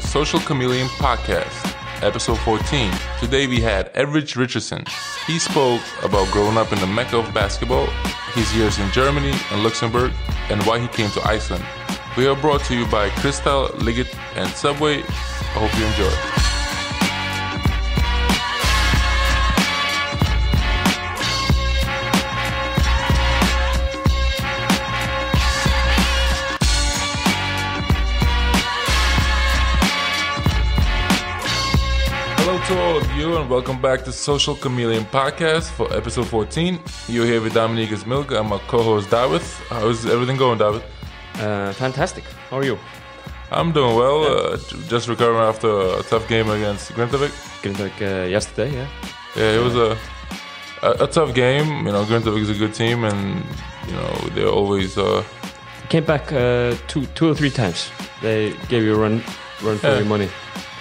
Social Chameleon Podcast, episode 14. Today we had Everidge Richardson. He spoke about growing up in the mecca of basketball, his years in Germany and Luxembourg, and why he came to Iceland. We are brought to you by Crystal, Liggett, and Subway. I hope you enjoy. To all of you, and welcome back to Social Chameleon Podcast for episode 14. You're here with Dominique Milk. I'm a co-host, David. How's everything going, David? Uh, fantastic. How are you? I'm doing well. Yeah. Uh, just recovering after a tough game against Grindavik. Grindavik uh, yesterday, yeah. Yeah, it was a, a, a tough game. You know, Grindavik is a good team, and you know they're always. Uh, Came back uh, two, two or three times. They gave you a run, run for yeah. your money.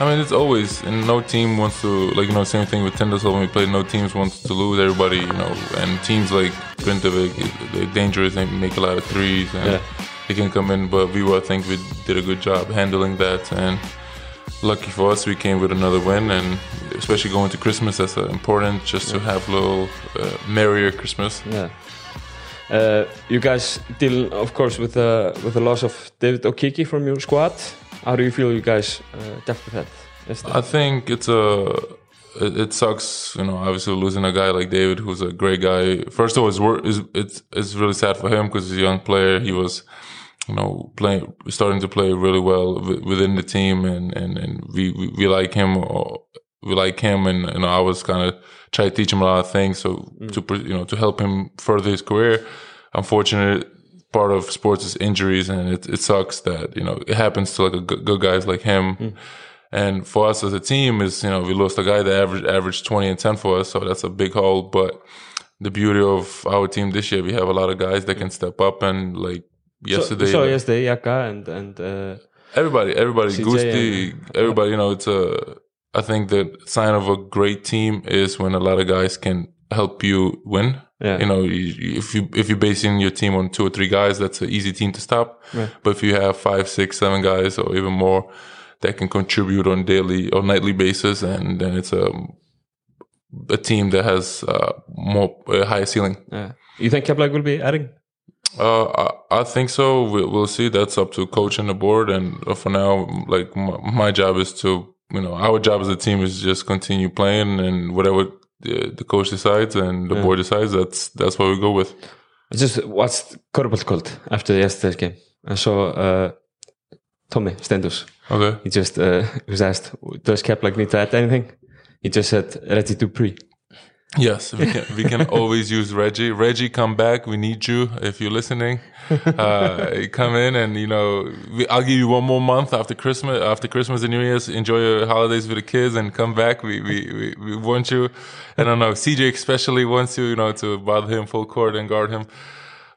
I mean, it's always, and no team wants to, like, you know, same thing with Tindastóll when we played, no teams wants to lose everybody, you know, and teams like Grindavik, they're dangerous, they make a lot of threes, and yeah. they can come in, but we, I think we did a good job handling that, and lucky for us, we came with another win, and especially going to Christmas, that's uh, important, just yeah. to have a little uh, merrier Christmas. Yeah. Uh, you guys deal, of course, with the with the loss of David Okeke from your squad. How do you feel you guys uh, that? I think it's a it, sucks, you know, obviously losing a guy like David, who's a great guy. First of all, it's it's it's really sad for him because he's a young player. He was, you know, playing starting to play really well within the team, and and and we we, we like him. We like him, and you know, I was kind of trying to teach him a lot of things, so mm. to you know to help him further his career. Unfortunately, part of sports is injuries, and it, it sucks that you know it happens to like a good, good guys like him. Mm. And for us as a team, is you know we lost a guy that averaged averaged twenty and ten for us, so that's a big hole. But the beauty of our team this year, we have a lot of guys that can step up and like yesterday. So, so yesterday, Yaka and and uh, everybody, everybody, Gusti, everybody. You know, it's a. I think the sign of a great team is when a lot of guys can help you win. Yeah. You know, if you if you're basing your team on two or three guys, that's an easy team to stop. Yeah. But if you have five, six, seven guys, or even more, that can contribute on daily or nightly basis, and then it's a a team that has uh, more uh, higher ceiling. Yeah. You think Keflavík will be adding? Uh, I, I, think so. We'll, we'll, see. That's up to coach and the board. And for now, like my, my job is to, you know, our job as a team is just continue playing and whatever the, the coach decides and the yeah. board decides, that's that's what we go with. I just watched Körbáll called after yesterday's game. I saw uh, Tommy Stendus. Okay. He just uh, was asked, does Keflavík need to add anything? He just said, ready to pre. Yes, we can, we can always use Reggie. Reggie, come back. We need you if you're listening. Uh, come in and, you know, we, I'll give you one more month after Christmas, after Christmas and New Year's. Enjoy your holidays with the kids and come back. We, we, we, we want you. I don't know. CJ especially wants you, you know, to bother him full court and guard him.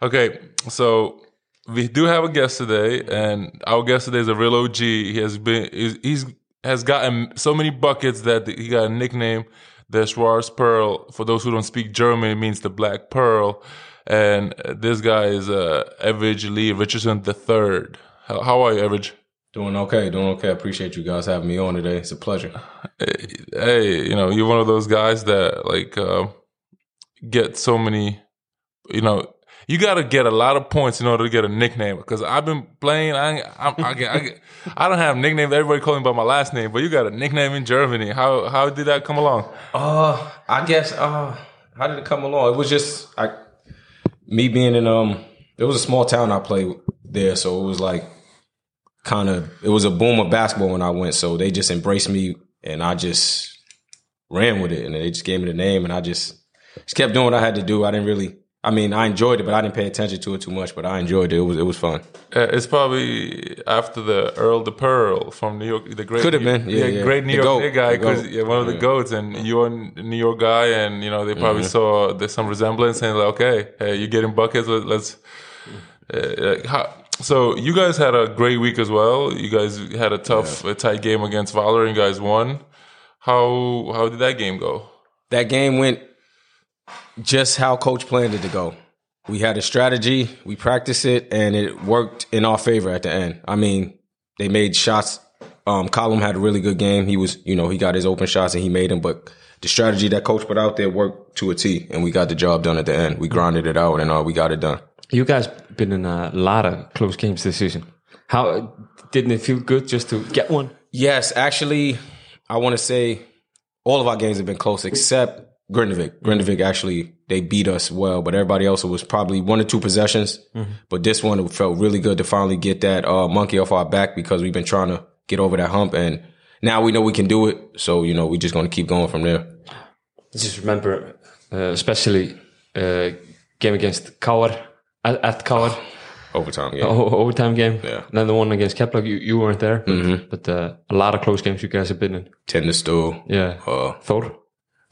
Okay. So we do have a guest today and our guest today is a real OG. He has been, he's, he's has gotten so many buckets that he got a nickname the Schwarz Pearl, for those who don't speak German, means the Black Pearl. And this guy is uh, Everidge Lee Richardson III. How, how are you, Everidge? Doing okay, doing okay. I appreciate you guys having me on today. It's a pleasure. Hey, hey you know, you're one of those guys that like uh, get so many, you know, you got to get a lot of points in order to get a nickname. Because I've been playing, I, I, I, get, I, get, I don't have nicknames. Everybody calling me by my last name, but you got a nickname in Germany. How how did that come along? Uh, I guess. Uh, how did it come along? It was just I, me being in um. It was a small town I played there, so it was like kind of it was a boom of basketball when I went. So they just embraced me, and I just ran with it, and they just gave me the name, and I just just kept doing what I had to do. I didn't really I mean, I enjoyed it, but I didn't pay attention to it too much. But I enjoyed it. It was it was fun. Uh, it's probably after the Earl the Pearl from New York, the great could have been, yeah, yeah, great New the York guy because yeah, one of the goats, and you're a New York guy, and you know they probably mm-hmm. saw there's some resemblance, and like, okay, hey, you're getting buckets. Let's. Uh, how, so you guys had a great week as well. You guys had a tough, a tight game against Valur, and you guys won. How how did that game go? That game went just how coach planned it to go. We had a strategy, we practiced it, and it worked in our favor at the end. I mean, they made shots Um, Callum had a really good game. He was, you know, he got his open shots and he made them, but the strategy that coach put out there worked to a T, and we got the job done at the end. We grinded it out, and uh, we got it done. You guys been in a lot of close games this season. How didn't it feel good just to get one? Yes, actually, I want to say all of our games have been close except Grindavik. Grindavik actually they beat us well, but everybody else was probably one or two possessions. But this one it felt really good to finally get that uh, monkey off our back because we've been trying to get over that hump, and now we know we can do it. So you know we're just going to keep going from there. Just remember, uh, especially uh, game against Kauer at, at Kauer, Overtime game. o- overtime game. Yeah. Mm-hmm. Then the one against Kepler, you, you weren't there, but, but uh, a lot of close games you guys have been in. Stool. Yeah. Uh, Thor.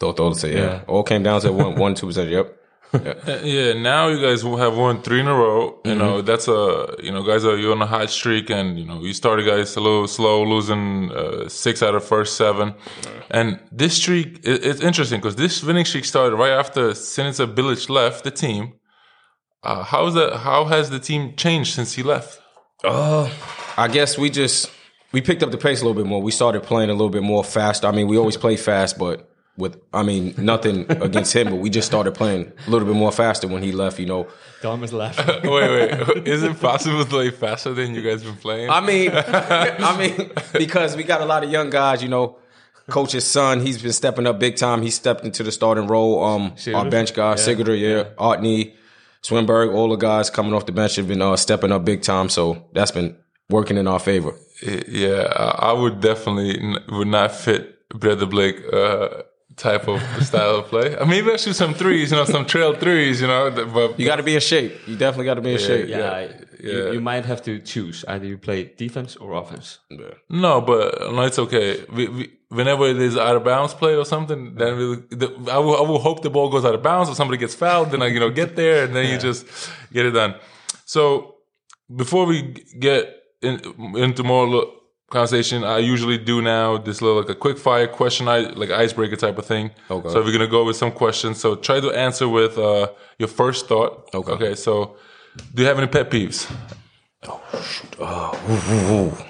Thought those say yeah. Yeah. All came down to one, one, two percent. Yep. Uh, Yeah, now you guys will have won three in a row. You know, that's a, you know, guys are, you're on a hot streak and, you know, you started guys a little slow, losing uh, six out of first seven. And this streak, it, it's interesting because this winning streak started right after Sinica Bilic left the team. Uh, how's that, how has the team changed since he left? Uh, I guess we just we picked up the pace a little bit more. We started playing a little bit more fast. I mean, we always play fast, but with I mean nothing against him, but we just started playing a little bit more faster when he left. You know, Dom is laughing. wait, wait. Is it possible to play faster than you guys been playing? I mean, I mean because we got a lot of young guys. You know, coach's son, he's been stepping up big time. He stepped into the starting role. Um, our Sigurður? bench guys, Sigurdur, yeah, Artney, Swinberg, all the guys coming off the bench have been uh, stepping up big time. So that's been working in our favor. Yeah, I I would definitely n- would not fit Breidablik uh, type of style of play. Uh, Maybe I shoot some threes, you know, some trail threes, you know. th- But You got to be in shape. You definitely got to be in shape. yeah, Yeah, I- yeah. You, you might have to choose. Either you play defense or offense. no, but no, it's okay. We, we, whenever it is out of bounds play or something, then we, the, I will I will hope the ball goes out of bounds or somebody gets fouled. Then I you know get there and then you just get it done. So before we get in, into more lo- conversation, I usually do now this little like a quick fire question, I like icebreaker type of thing. Okay. So we're gonna go with some questions. So try to answer with uh, your first thought. Okay. Okay. So do you have any pet peeves? oh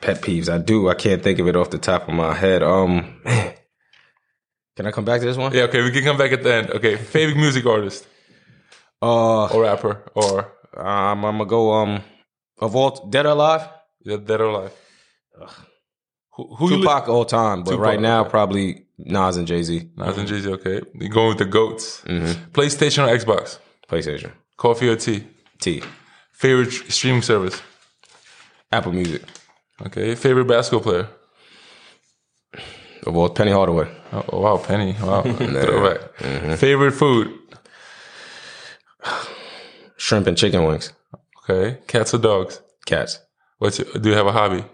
Pet peeves. I do. I can't think of it off the top of my head. Um. Can I come back to this one? Yeah. Okay. We can come back at the end. Okay. Favorite music artist Uh, or rapper or um, I'm gonna go. Um, of all dead or alive, yeah, dead or alive. Who, who you li- Tupac all time, but Tupac, right now okay. probably Nas and Jay Z. Nas and Jay-Z, okay. You going with the goats. Mm-hmm. PlayStation or Xbox? PlayStation, Coffee or tea? T, Favorite streaming service? Apple Music. Okay. Favorite basketball player? Of all Penny Hardaway, Oh, oh, wow, Penny. Wow. Throwback. Favorite food? shrimp and chicken wings. Okay. Cats or dogs? Cats. What's your, do you have a hobby?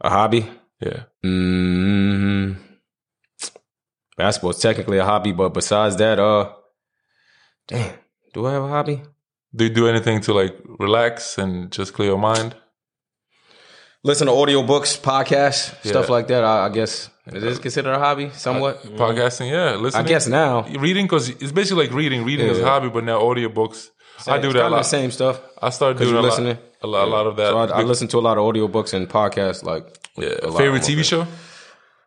A hobby? Yeah. Mm, basketball's technically a hobby, but besides that, uh, damn, do I have a hobby? Do you do anything to like relax and just clear your mind? Listen to audiobooks, podcasts, stuff like that. I, I guess is this considered a hobby somewhat? Podcasting, yeah. I guess now. reading because it's basically like reading. Reading is a hobby, but now audiobooks. I do that a kinda lot. the same stuff. I started doing a lot, listening. A lot, a lot of that. So I, I listen to a lot of audiobooks and podcasts. Like yeah. a Favorite TV show?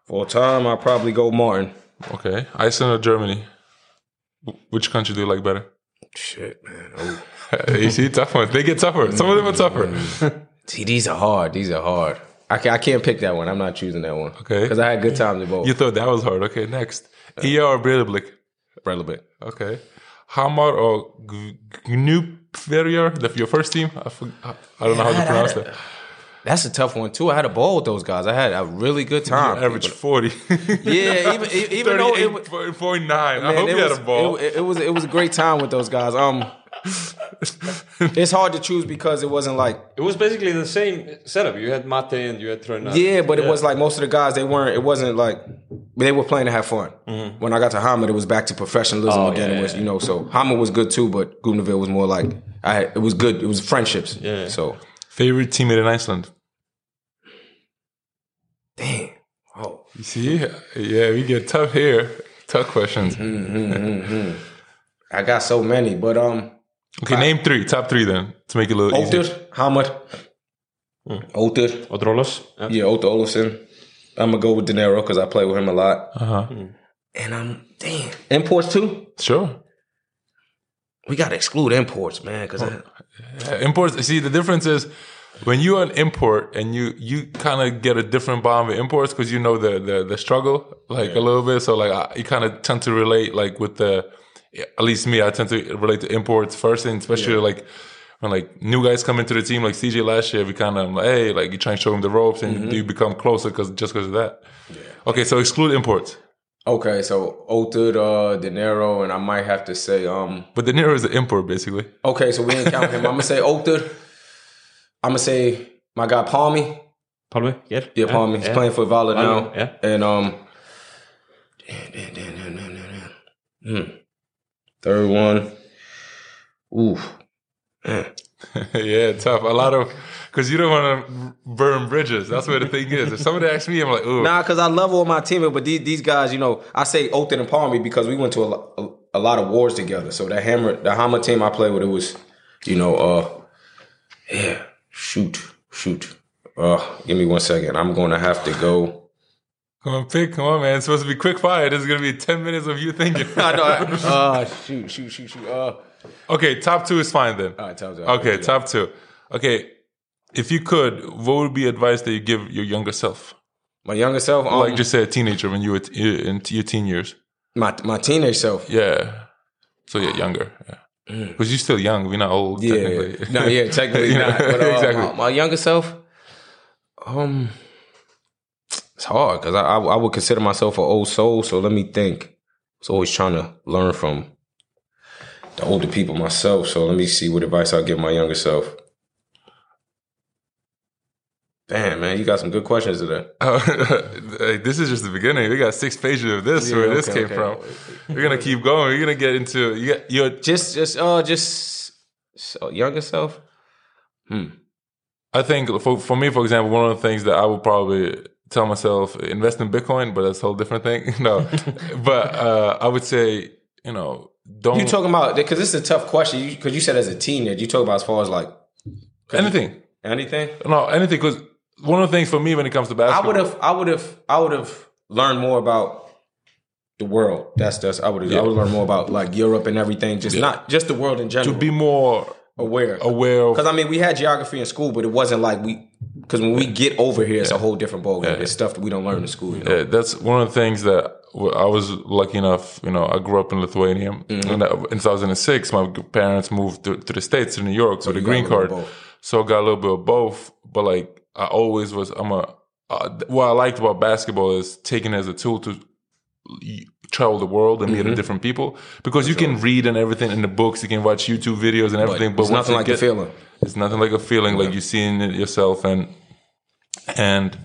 For a time, I probably go Martin. Okay, Iceland or Germany? Which country do you like better? Shit, man. Oh. you see, tough ones. They get tougher. Some of them are tougher. See, these are hard. These are hard. I, ca- I can't pick that one. I'm not choosing that one. Okay. Because I had good times in both. You thought that was hard. Okay, next. ER or Breidablik? Relevant. Okay. Hamar or G- The your first team? I, I don't know how to pronounce that. That's a tough one too. I had a ball with those guys. I had a really good time. Average 40. Yeah, even even though it, wa- 38.9. I hope you was, had a ball. It, it was it was a great time with those guys. Um, it's hard to choose because it wasn't like It was basically the same setup. You had Mate and you had Tröna. yeah, but it was like most of the guys they weren't. It wasn't like they were playing to have fun. Mm-hmm. When I got to Hamar, it was back to professionalism Oh, again. yeah, it was yeah. you know so Hamar was good too, but Gumnaville was more like I. Had, it was good. It was friendships. Yeah. So Favorite teammate in Iceland? damn. Oh. You see? Yeah, we get tough here. Tough questions. Mm-hmm, mm-hmm, I got so many, but um, Okay, name three. Top three then to make it a little easier. Oakdale, Hamid, hmm. Other. Odrolos. Ja. Yeah, Otha Olafson. I'm gonna go with De Niro because I play with him a lot. Uh huh. And I'm damn imports too. Sure. We gotta exclude imports, man, because oh, Yeah, imports. See, the difference is when you're an import and you you kind of get a different bond with imports because you know the the the struggle like a little bit. So like I, you kind of tend to relate like with the at least me, I tend to relate to imports first, and especially like. When like new guys come into the team, like CJ last year, we kind of like, hey, like you try and show him the ropes, and you become closer because just because of that. Okay, so exclude imports, okay, so Otha, uh, De Niro, and I might have to say, um, but De Niro is an import basically. okay, so we ain't count him. I'm gonna say Otha. I'm gonna say my guy Palmy. Palmi, hér. Yeah, Palmy. He's playing for Vala now. yeah. And um, damn, damn, damn, damn, damn, damn, damn. Hmm. Third one. Ooh. Yeah, tough. A lot of because you don't want to burn bridges. That's where the thing is. If somebody asks me, I'm like, ooh, Nah, because I love all my teammates, but these these guys, you know, I say Othan and Palmy because we went to a, a, a lot of wars together. So that hammer, the Hammer team I played with, it was, you know, uh, yeah, shoot, shoot. Uh, give me one second. I'm going to have to go. Come on, pick, come on, man. It's supposed to be quick fire. This is gonna be ten minutes of you thinking. I know. I- Uh, shoot, shoot, shoot, shoot. Uh, okay, top two is fine then. all right, tell me. Okay, top two. Okay, if you could, what would be advice that you give your younger self? My younger self, um, Like just say a teenager when you were t- in your teen years. my my teenage self. Yeah. So yeah, younger. Yeah. Because you're still young. We're not old. Yeah, technically. no, yeah, technically not. But, uh, exactly. My, my younger self, um, it's hard because I, I I would consider myself an old soul. So let me think. I was always trying to learn from the older people myself. So let me see what advice I'll give my younger self. Damn, man, you got some good questions today. This is just the beginning. We got six pages of this. Yeah, where this came okay. from. We're gonna keep going. We're gonna get into you. Got, you're. Just, just, uh, just so, younger self. Hmm. I think for for me, for example, one of the things that I would probably tell myself invest in Bitcoin, but that's a whole different thing. no, but uh, I would say you know don't You talking about because this is a tough question because you, said as a teenager you talk about as far as like anything. anything. No, anything. Because one of the things for me when it comes to basketball, I would have, I would have, I would have learned more about the world. That's that's I would have, I would learn more about like Europe and everything. Just not just the world in general. to be more aware. aware. Because I mean, we had geography in school, but it wasn't like we. Because when we get over here, it's a whole different ballgame. It's stuff that we don't learn in school. You know? Yeah, that's one of the things that I was lucky enough. You know, I grew up in Lithuania. Mm-hmm. And in 2006, my parents moved to, to the states to New York with a you green got a little card. bit of both. So I got a little bit of both. But like, I always was. I'm a. Uh, what I liked about basketball is taking it as a tool to travel the world and Mm-hmm. meet different people because you can read and everything in the books. You can watch YouTube videos and everything. But, it's once nothing like get, the feeling. it's nothing like a feeling like you seeing it yourself and and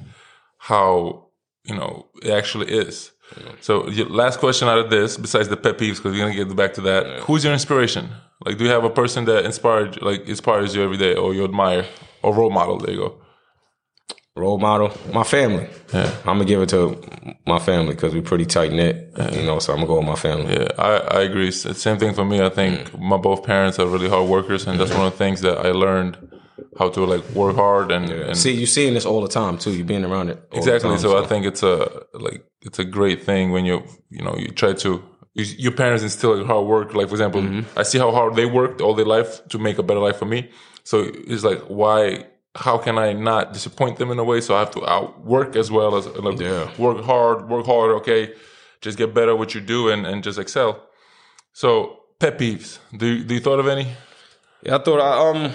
how you know it actually is. So, your last question out of this, besides the pet peeves, because we're gonna get back to that. Who's your inspiration? Like, do you have a person that inspired, like, inspires you every day, or you admire, or role model? There you go. Role model, my family. Yeah. I'm gonna give it to my family because we're pretty tight knit. You know, so I'm gonna go with my family. Yeah, I, I agree. Same thing for me. I think my both parents are really hard workers, and that's one of the things that I learned how to like work hard and, and See, you're seeing this all the time too. You're being around it all the exactly time, so, i think it's a like it's a great thing when you you know you try to you, your parents instill hard work like for example Mm-hmm. i see how hard they worked all their life to make a better life for me so it's like why how can i not disappoint them in a way? So i have to out work as well as like Yeah. work hard work hard okay? Just get better at what you do and, and just excel. So pet peeves. Do you, do you thought of any? Yeah, I thought I um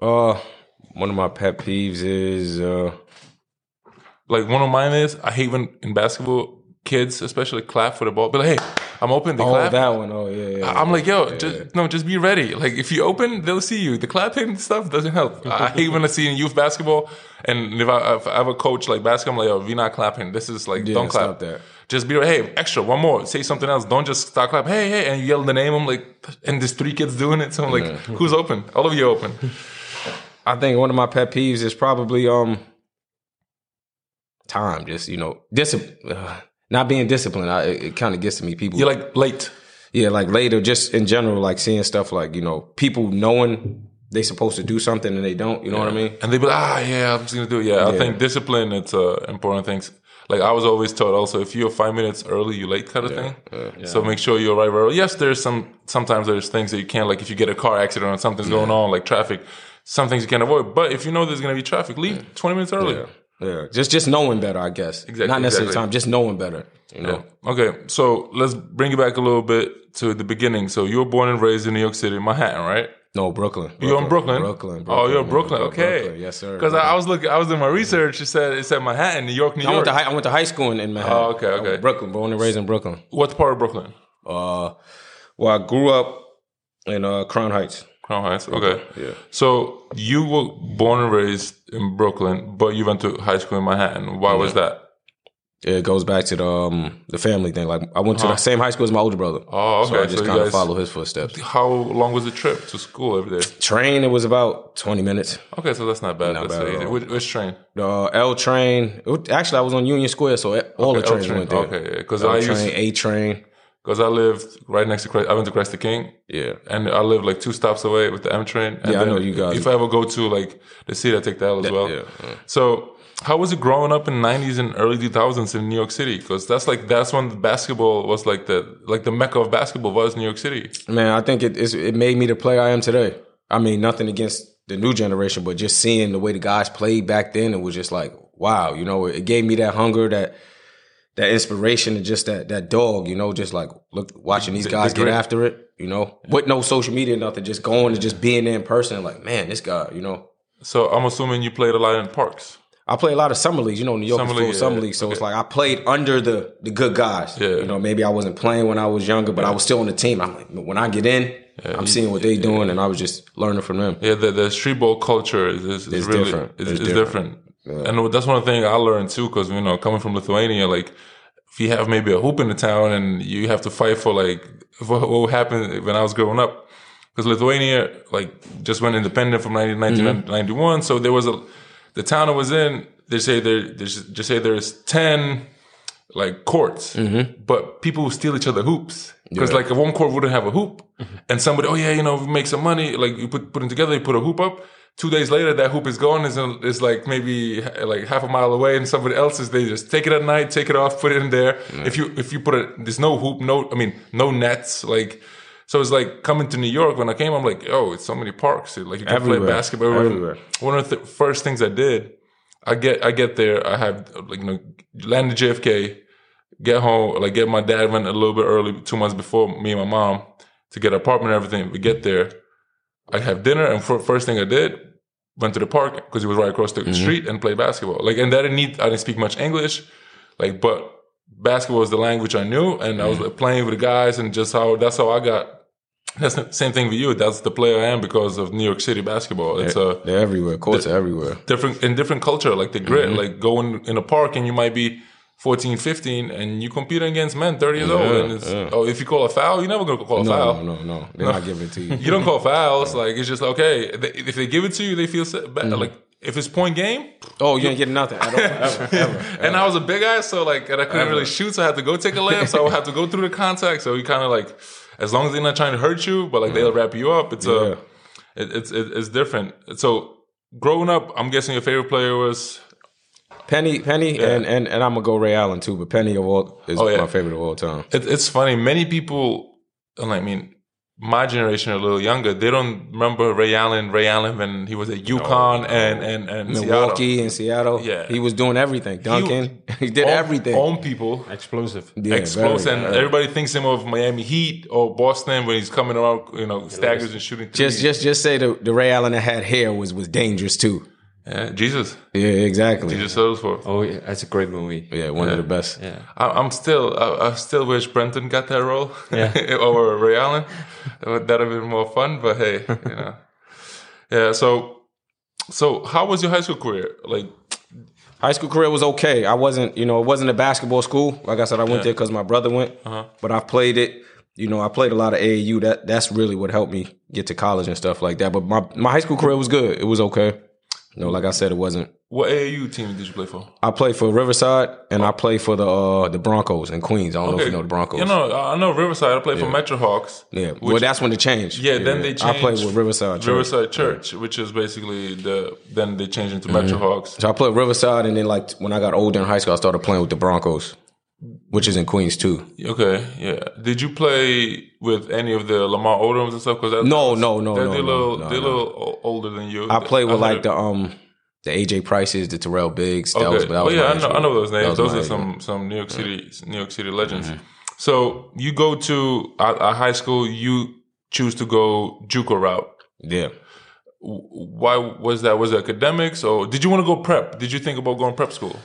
uh one of my pet peeves is uh like one of mine is i hate when in basketball kids especially clap for the ball but like hey i'm open they oh clap that one oh yeah yeah I'm like, yo, just no, just be ready. Like, if you open, they'll see you. The clapping stuff doesn't help. I hate when I see in youth basketball, and if I, if I have a coach like basketball, I'm like, yo, we not clapping. This is like, Yeah, don't clap. that. Just be, hey, extra, one more. Say something else. Don't just start clap. Hey, hey, and yell the name. I'm like, and there's three kids doing it. So I'm like, who's open? All of you open. I think one of my pet peeves is probably um time. Just you know, discipline. Not being disciplined. I, it, it kind of gets to me. People, You're like late. yeah, like later, just in general, like seeing stuff like you know, people knowing they supposed to do something and they don't. You know what I mean? and they be like, ah, yeah, I'm just gonna do it. Yeah, I Yeah. think discipline it's uh, important things. Like I was always taught, also if you're five minutes early, you late, kind of thing. So make sure you arrive early. Yes, there's some. Sometimes there's things that you can't, like if you get a car accident or something's going on, like traffic. Some things you can't avoid. But if you know there's gonna be traffic, leave 20 minutes early. Yeah. Yeah. Just just knowing better, I guess. Exactly, Not necessarily exactly. time, just knowing better. You know. Okay, so let's bring it back a little bit to the beginning. So you were born and raised in New York City, Manhattan, right? No, Brooklyn. You're in Brooklyn. Brooklyn. Oh, you're in yeah, Brooklyn. Bro- Okay. Brooklyn. Yes, sir. Because I, I was looking, I was doing my research. It said it said Manhattan, New York, New I York. went to high, I went to high school in, in Manhattan. Oh, okay, okay. Brooklyn, born and raised in Brooklyn. what part of Brooklyn? Uh, well, I grew up in uh, Crown Heights. Crown Heights. Okay. Yeah. So you were born and raised in Brooklyn, but you went to high school in Manhattan. Why was that? It goes back to the um, the family thing. Like I went to the same high school as my older brother. Oh, So I okay. just So kind of guys- follow his footsteps. How long was the trip to school every day? Train, it was about 20 minutes. Okay, so that's not bad. Not that's bad at all. Which, which train? The uh, L train, it actually, I was on Union Square, so all the L trains train. went there. Okay, because L I train, used A train. Because I lived right next to Christ. I went to Christ the King. Yeah. and I live like two stops away with the M train. And Yeah, I know you guys- If I ever go to like the city, I take the L as well. yeah, yeah. So, how was it growing up in '90s and early 2000s in New York City? Because that's like that's when basketball was like the like the mecca of basketball was New York City. Man, I think it, it's, it made me the player I am today. I mean, nothing against the new generation, but just seeing the way the guys played back then, it was just like, wow, you know, it gave me that hunger, that that inspiration, and just that that dog, you know, just like look watching these guys get after it, you know, with no social media, nothing, just going and just being there in person, like, man, this guy, you know. So I'm assuming you played a lot in parks. I play a lot of summer leagues. You know, New York Summer is full league, summer yeah. leagues, so it's like I played under the the good guys. Yeah. You know, maybe I wasn't playing when I was younger, but I was still on the team. I'm like, when I get in, I'm seeing what they doing, and I was just learning from them. Yeah, the, the street ball culture is, is, is really different. Is, It's is different. And that's one thing I learned too, because you know, coming from Lithuania, like if you have maybe a hoop in the town and you have to fight for like what, what happened when I was growing up, because Lithuania like just went independent from 19, mm-hmm. 1991, so there was a the town I was in. They say there, there's just say there's ten like courts, mm-hmm. but people steal each other hoops because like one court wouldn't have a hoop, mm-hmm. and somebody, oh yeah, you know, make some money. Like you put put them together, you put a hoop up. Two days later, that hoop is gone. Is is like maybe like half a mile away, and somebody else's. They just take it at night, take it off, put it in there. If you if you put it, there's no hoop, no, I mean, no nets, like. So it's like coming to New York. When I came, I'm like, oh, it's so many parks. Like you can play Everywhere. basketball Everywhere. One of the first things I did, I get I get there. I have like you know land at JFK, get home, like get my dad went a little bit early, two months before me and my mom to get an apartment and everything. We get there, I have dinner, and for, first thing I did went to the park because it was right across the street and played basketball. Like, and that didn't need I didn't speak much English, like, but basketball was the language I knew, and I was like, playing with the guys, and just how that's how I got. That's the same thing with you. That's the player I am because of New York City basketball. It's a They're everywhere. Courts are everywhere. different in different culture, like the grit, Mm-hmm. like going in a park and you might be 14, 15 and you competing against men 30 years old. And it's, oh, if you call a foul, you're never going to call a No, foul. no, no, no. They're not giving it to you. You don't call fouls. Like, it's just, okay, they- if they give it to you, they feel set- bad. Mm-hmm. Like, if it's point game, Oh, you ain't getting nothing at all. Ever, ever. and I was a big guy, so like, and I couldn't really shoot, so I had to go take a layup, so I would have to go through the contact. So you kind of like, as long as they're not trying to hurt you, but like they'll wrap you up, it's Yeah. a, it, it's it, it's different. So growing up, I'm guessing your favorite player was Penny, Penny, and, and and I'm gonna go Ray Allen too, but Penny of all is Oh, yeah. my favorite of all time. it, it's funny. Many people, and I mean, my generation are a little younger. They don't remember Ray Allen. Ray Allen when he was at UConn and and and Milwaukee and Seattle. Yeah. he was doing everything. Duncan, he, did Seattle. everything. Own people. Explosive. Yeah, Explosive, very, and very. everybody thinks him of Miami Heat or Boston when he's coming around, you know, staggers and shooting. Just, just, just say the, the Ray Allen that had hair was was dangerous too. Yeah, Jesus, Yeah, exactly. Jesus Shuttlesworth. Oh, yeah, that's a great movie. yeah, one of the best. Yeah. I, I'm still, I, I still wish Brenton got that role Yeah. over Ray Allen. That'd have been more fun. But hey, you know, yeah. So, so how was your high school career? Like, High school career was okay. I wasn't, you know, it wasn't a basketball school. Like I said, I went there because my brother went. Uh-huh. But I've played it. You know, I played a lot of AAU. That that's really what helped me get to college and stuff like that. But my my high school career was good. It was okay. Know, like I said, it wasn't. What AAU team did you play for? I played for Riverside and I played for the uh, the Broncos in Queens. I don't know if you know the Broncos. You know, I know Riverside. I played for Metro Hawks. yeah, well, that's when they changed. Yeah, then they changed. I played with Riverside. Church. Riverside Church, which is basically the. Then they changed into Mm-hmm. Metro Hawks. So I played Riverside, and then like when I got older in high school, I started playing with the Broncos, which is in Queens too. Okay, yeah. Did you play with any of the Lamar Odoms and stuff? Because No, no, no, they're, no, they're a no, little, no, they're no. little older than you. I played with had like the um the AJ Prices, the Terrell Biggs. That was, that oh was yeah, I know, I know those names. Those are age some some New York City New York City legends. Mm-hmm. So you go to a, a high school, you choose to go JUCO route. Yeah. Why was that? Was it academics or did you want to go prep? Did you think about going prep school?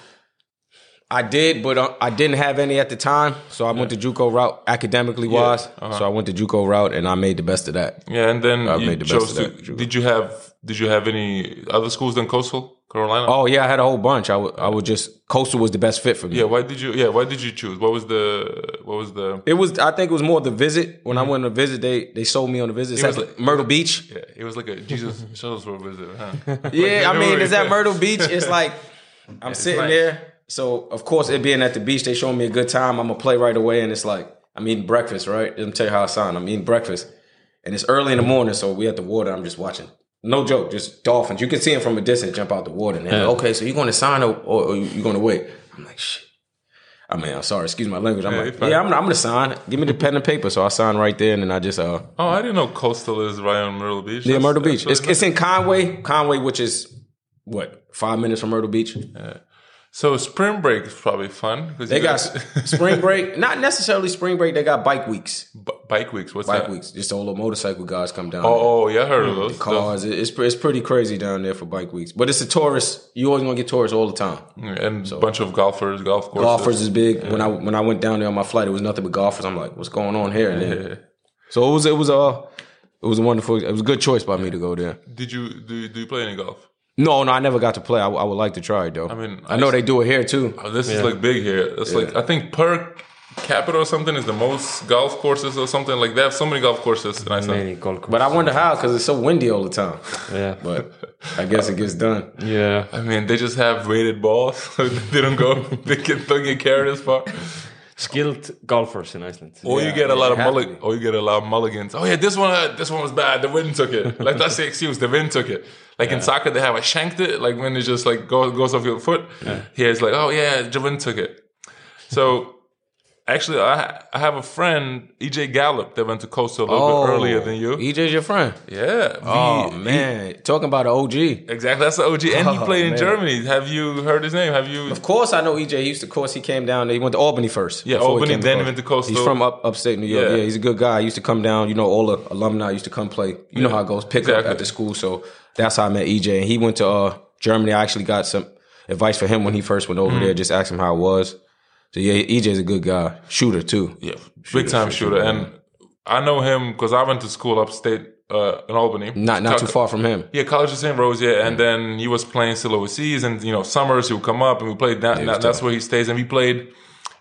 I did, but uh, I didn't have any at the time, so I went the JUCO route academically wise. uh-huh. So I went the JUCO route, and I made the best of that. Yeah, and then I made the best of that. Did you have Did you have any other schools than Coastal Carolina? Oh yeah, I had a whole bunch. I would, I would just Coastal was the best fit for me. Yeah, why did you? Yeah, why did you choose? What was the? What was the? It was. I think it was more the visit. When I went to visit, they they sold me on the visit. It's was like like- Myrtle Beach. Yeah, it was like a Jesus Shuttlesworth visit, huh? Yeah, I mean, it's at Myrtle Beach. It's like I'm sitting nice. there. So of course, it being at the beach, they showing me a good time. I'm gonna play right away, and it's like I'm eating breakfast. Right? Let me tell you how I sound. I'm eating breakfast, and it's early in the morning. So we at the water. I'm just watching. No joke, just dolphins. You can see them from a distance jump out the water. And they're like, okay, so you're going to sign or, or, you're going to wait? I'm like, shit. I mean, I'm sorry, excuse my language. I'm Yeah, like, yeah, I'm, I'm going to sign. Give me the pen and paper. So I sign right there, and then I just uh, Oh, I didn't know Coastal is right on Myrtle Beach. yeah, Myrtle Beach. It's, it's in Conway, Conway, which is what five minutes from Myrtle Beach. So spring break is probably fun because They got spring break, not necessarily spring break. They got bike weeks. bike weeks. What's Bike that? weeks. Just all the motorcycle guys come down. Oh, oh, yeah, I heard of those. Cars. It- It's it's pretty crazy down there for bike weeks. But it's a tourist. You always gonna get tourists all the time. and a bunch of golfers, golf courses. Golfers is big. When I when I went down there on my flight, it was nothing but golfers. I'm like, what's going on here? And then, So it was it was uh it was a wonderful. It was a good choice by me to go there. Did you do? Do you play any golf? No, no, I never got to play. I, I would like to try it though. I mean, I know they do it here too. Oh, this is like big here. It's like I think per capita or something is the most golf courses or something like they have so many golf courses in Iceland. Many golf courses. But I wonder how because it's so windy all the time. yeah, But I guess it gets done. yeah. I mean, they just have weighted balls. they don't go. They can don't get carried as far. Skilled golfers in Iceland. Or you get a lot of it mullig- or you get a lot of mulligans. Oh yeah, this one, uh, this one was bad. The wind took it. Like that's the excuse. The wind took it. Like in soccer, they have a shanked it. Like when it just like goes goes off your foot. Here it's like, oh yeah, the wind took it. So actually, I I have a friend, EJ Gallup, that went to Coastal a little bit earlier than you. EJ's your friend. yeah. Oh he- man, talking about an OG. Exactly, that's the OG, and he Oh, played in man. Germany. Have you heard his name? Have you? Of course, I know EJ. He used to, of course, he came down. He went to Albany first. Yeah, Albany, to then he went to Coastal. He's from up upstate New York. Yeah. Yeah. he's a good guy. He used to come down. You know, all the alumni used to come play. You know how it goes. Pick Exactly. up at the school. So that's how I met EJ. And he went to uh, Germany. I actually got some advice for him when he first went over there. Just asked him how it was. So yeah, EJ's a good guy, shooter too. Yeah, big time shooter, and I know him because I went to school upstate uh, in Albany. Not not Co- too far from him. Yeah, College of St. Rose, yeah. And then he was playing still overseas, and you know, summers he would come up and we played. That, that- that's where he stays, and we played.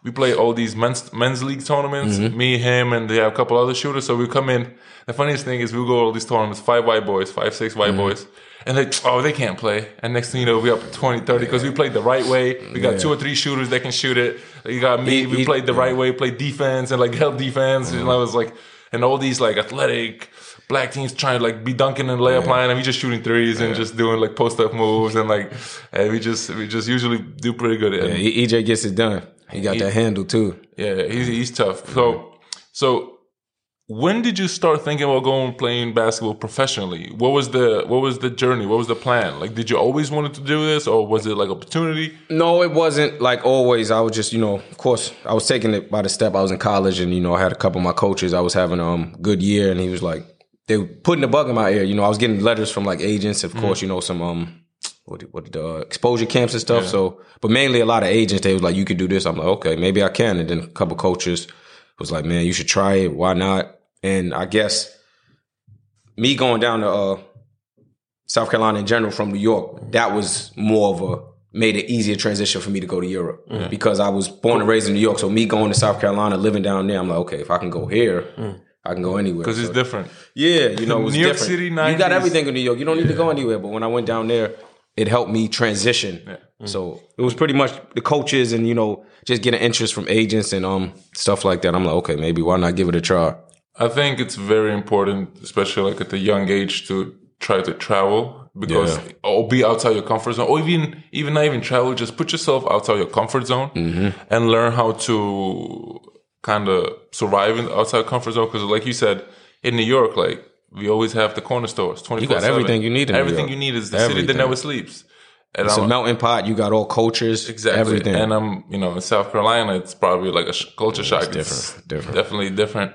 We played all these men's men's league tournaments. Mm-hmm. Me, him, and they have a couple other shooters. So we come in. The funniest thing is we go to all these tournaments, five white boys, five six white Mm-hmm. boys, and they oh they can't play. And next thing you know, we up 20, 30 because we played the right way. We got two or three shooters that can shoot it. You got me. He- we he- played the right way, played defense and like held defense. And mm-hmm. I was like, and all these like athletic black teams trying to like be dunking and layup line, and we just shooting threes and just doing like post up moves and like, and we just we just usually do pretty good. Yeah, EJ gets it done. He got that handle too. yeah, he's he's tough. So so. When did you start thinking about going playing basketball professionally? What was the what was the journey? What was the plan? Like, did you always wanted to do this, or was it like opportunity? No, it wasn't like always. I was just, you know, of course, I was taking it by the step. I was in college, and you know, I had a couple of my coaches. I was having um good year, and he was like, they were putting the bug in my ear. You know, I was getting letters from like agents, of course, you know, some um what what the uh, exposure camps and stuff. So, but mainly a lot of agents. They was like, you could do this. I'm like, okay, maybe I can. And then a couple coaches was like, man, you should try it. Why not? And I guess me going down to uh, South Carolina in general from New York, that was more of a made it easier transition for me to go to Europe because I was born and raised in New York. So me going to South Carolina, living down there, I'm like, okay, if I can go here, I can go anywhere. Because it's So- different. yeah, you know, it was New York different. City, You got everything in New York. You don't need to go anywhere. But when I went down there, it helped me transition. So it was pretty much the coaches and you know just getting interest from agents and um stuff like that. I'm like, okay, maybe why not give it a try? I think it's very important, especially like at a young age, to try to travel because Yeah. or be outside your comfort zone, or even even not even travel. Just put yourself outside your comfort zone Mm-hmm. and learn how to kind of survive in the outside comfort zone. Because, like you said, in New York, like we always have the corner stores. Twenty got everything you need in New everything you need is the city that never sleeps. And It's a I'm- melting pot. You got all cultures, Exactly. everything. And I'm, you know, in South Carolina, it's probably like a sh- culture shock. It's different, different. Definitely different.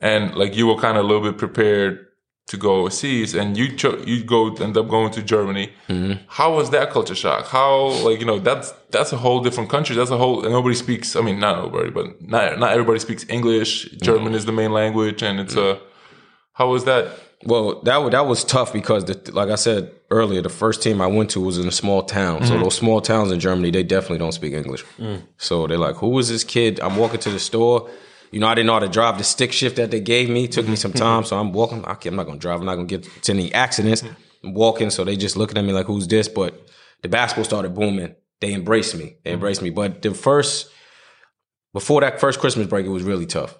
And like you were kind of a little bit prepared to go overseas and you cho- you go end up going to Germany. Mm-hmm. How was that culture shock? How like, you know, that's that's a whole different country. That's a whole nobody speaks I mean not nobody, but not not everybody speaks English. German Mm-hmm. is the main language and it's a how was that? Well, that that was tough because, the, like I said earlier, the first team I went to was in a small town. So those small towns in Germany, they definitely don't speak English. So they're like, "Who is this kid?" I'm walking to the store. You know, I didn't know how to drive the stick shift that they gave me. It took me some mm-hmm. time, so I'm walking. Okay, I'm not gonna drive. I'm not gonna get to any accidents. I'm walking, so they just looking at me like, "Who's this?" But the basketball started booming. They embraced me. They embraced me. But the first, before that first Christmas break, it was really tough.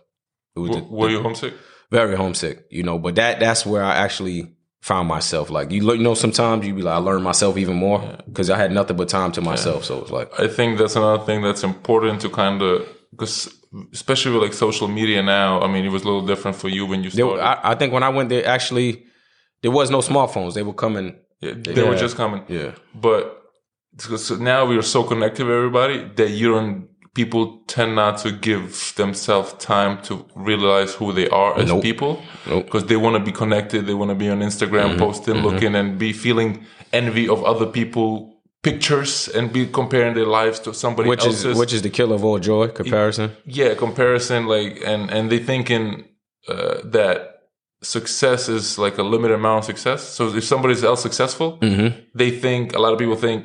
It was the, W- were you homesick? very homesick, you know. But that that's where I actually found myself. Like you, you know, sometimes you be like, I learned myself even more because I had nothing but time to myself. So it's like, I think that's another thing that's important to kind of because especially with like social media now. I mean, it was a little different for you when you started. I, I think when I went there, actually, there was no smartphones. They were coming. Yeah, they were just coming. Yeah, But so now we are so connected with everybody that you don't. People tend not to give themselves time to realize who they are as Nope. people Nope. Mm-hmm. because they want to be connected. They want to be on Instagram, posting, looking, and be feeling envy of other people pictures and be comparing their lives to somebody which else's. is which is the killer of all joy comparison. yeah comparison like and and they thinking uh, that success is like a limited amount of success so if somebody's else successful Mm-hmm. they think a lot of people think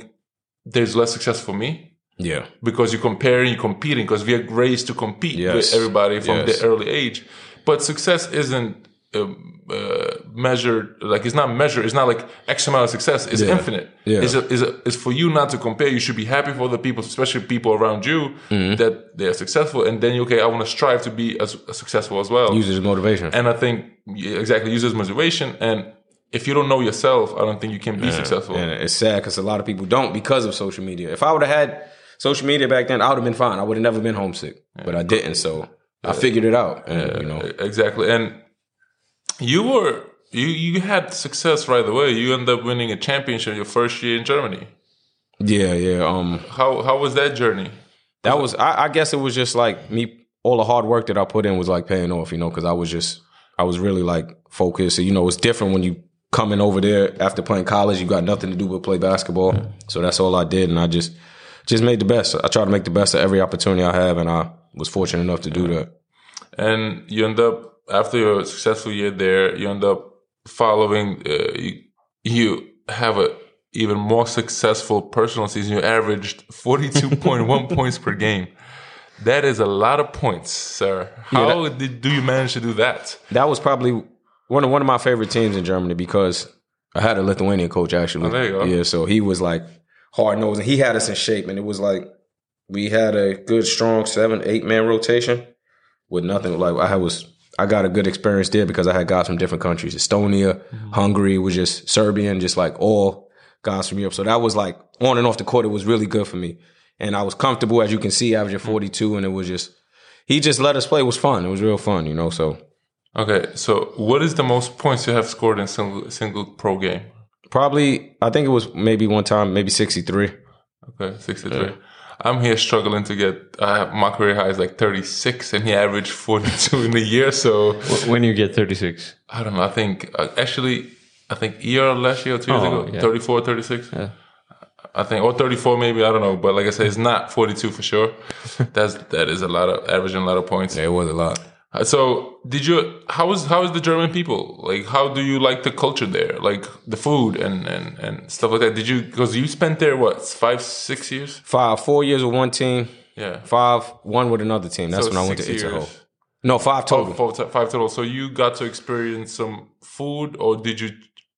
there's less success for me Yeah, because you're comparing you're competing because we are raised to compete Yes. with everybody from Yes. the early age but success isn't um, uh, measured like it's not measured it's not like x amount of success it's Yeah. infinite Yeah. it's, a, it's, a, it's for you not to compare you should be happy for the people especially people around you Mm-hmm. that they're successful and then you okay i want to strive to be as, as successful as well use it as motivation. and i think yeah, exactly use as motivation and if you don't know yourself i don't think you can be successful And it's sad because a lot of people don't because of social media. If I would have had social media back then, I would have been fine. I would have never been homesick, but I didn't. So I figured it out. And, you know, exactly and you were you you had success right away. You ended up winning a championship your first year in germany. Yeah, yeah. Um, how how was that journey? that was I, I guess it was just like me all the hard work that i put in was like paying off you know because i was just i was really like focused. You know it's different when you coming over there after playing college you got nothing to do but play basketball. So that's all i did and i just just made the best. I try to make the best of every opportunity i have and i was fortunate enough to do that. And you end up after your successful year there you end up following uh, you, you have a even more successful personal season you averaged 42.1 points per game that is a lot of points sir how did, do you manage to do that that was probably one of one of my favorite teams in Germany because I had a Lithuanian coach actually. Oh, there you go. Yeah, so he was like hard nosed and he had us in shape, and it was like we had a good, strong seven, eight man rotation with nothing. Like I was, I got a good experience there because I had guys from different countries: Estonia, Mm-hmm. Hungary, was just Serbian, just like all guys from Europe. So that was like on and off the court. It was really good for me, and I was comfortable, as you can see, averaging forty two, and it was just. He just let us play. It was fun. It was real fun, you know. So Okay, so what is the most points you have scored in single single pro game? Probably, I think it was maybe one time, maybe 63. Okay, sixty three. I'm here struggling to get. Have, my career high is like thirty six, and he averaged forty two in a year. So When you get 36. I don't know. I think uh, actually, I think year last year or two years Oh, ago, yeah. 34, 36. Yeah. I think or thirty four maybe. I don't know, but like I said, it's not forty two for sure. That's that is a lot of averaging a lot of points. Yeah, it was a lot. Uh, So did you? How is how is the German people like? How do you like the culture there? Like the food and and and stuff like that. Did you? Because you spent there what five six years? Five, four years with one team, Yeah. five, one with another team. That's So when I went to Itzehoe. No, five Oh, total. four- five total. So you got to experience some food, or did you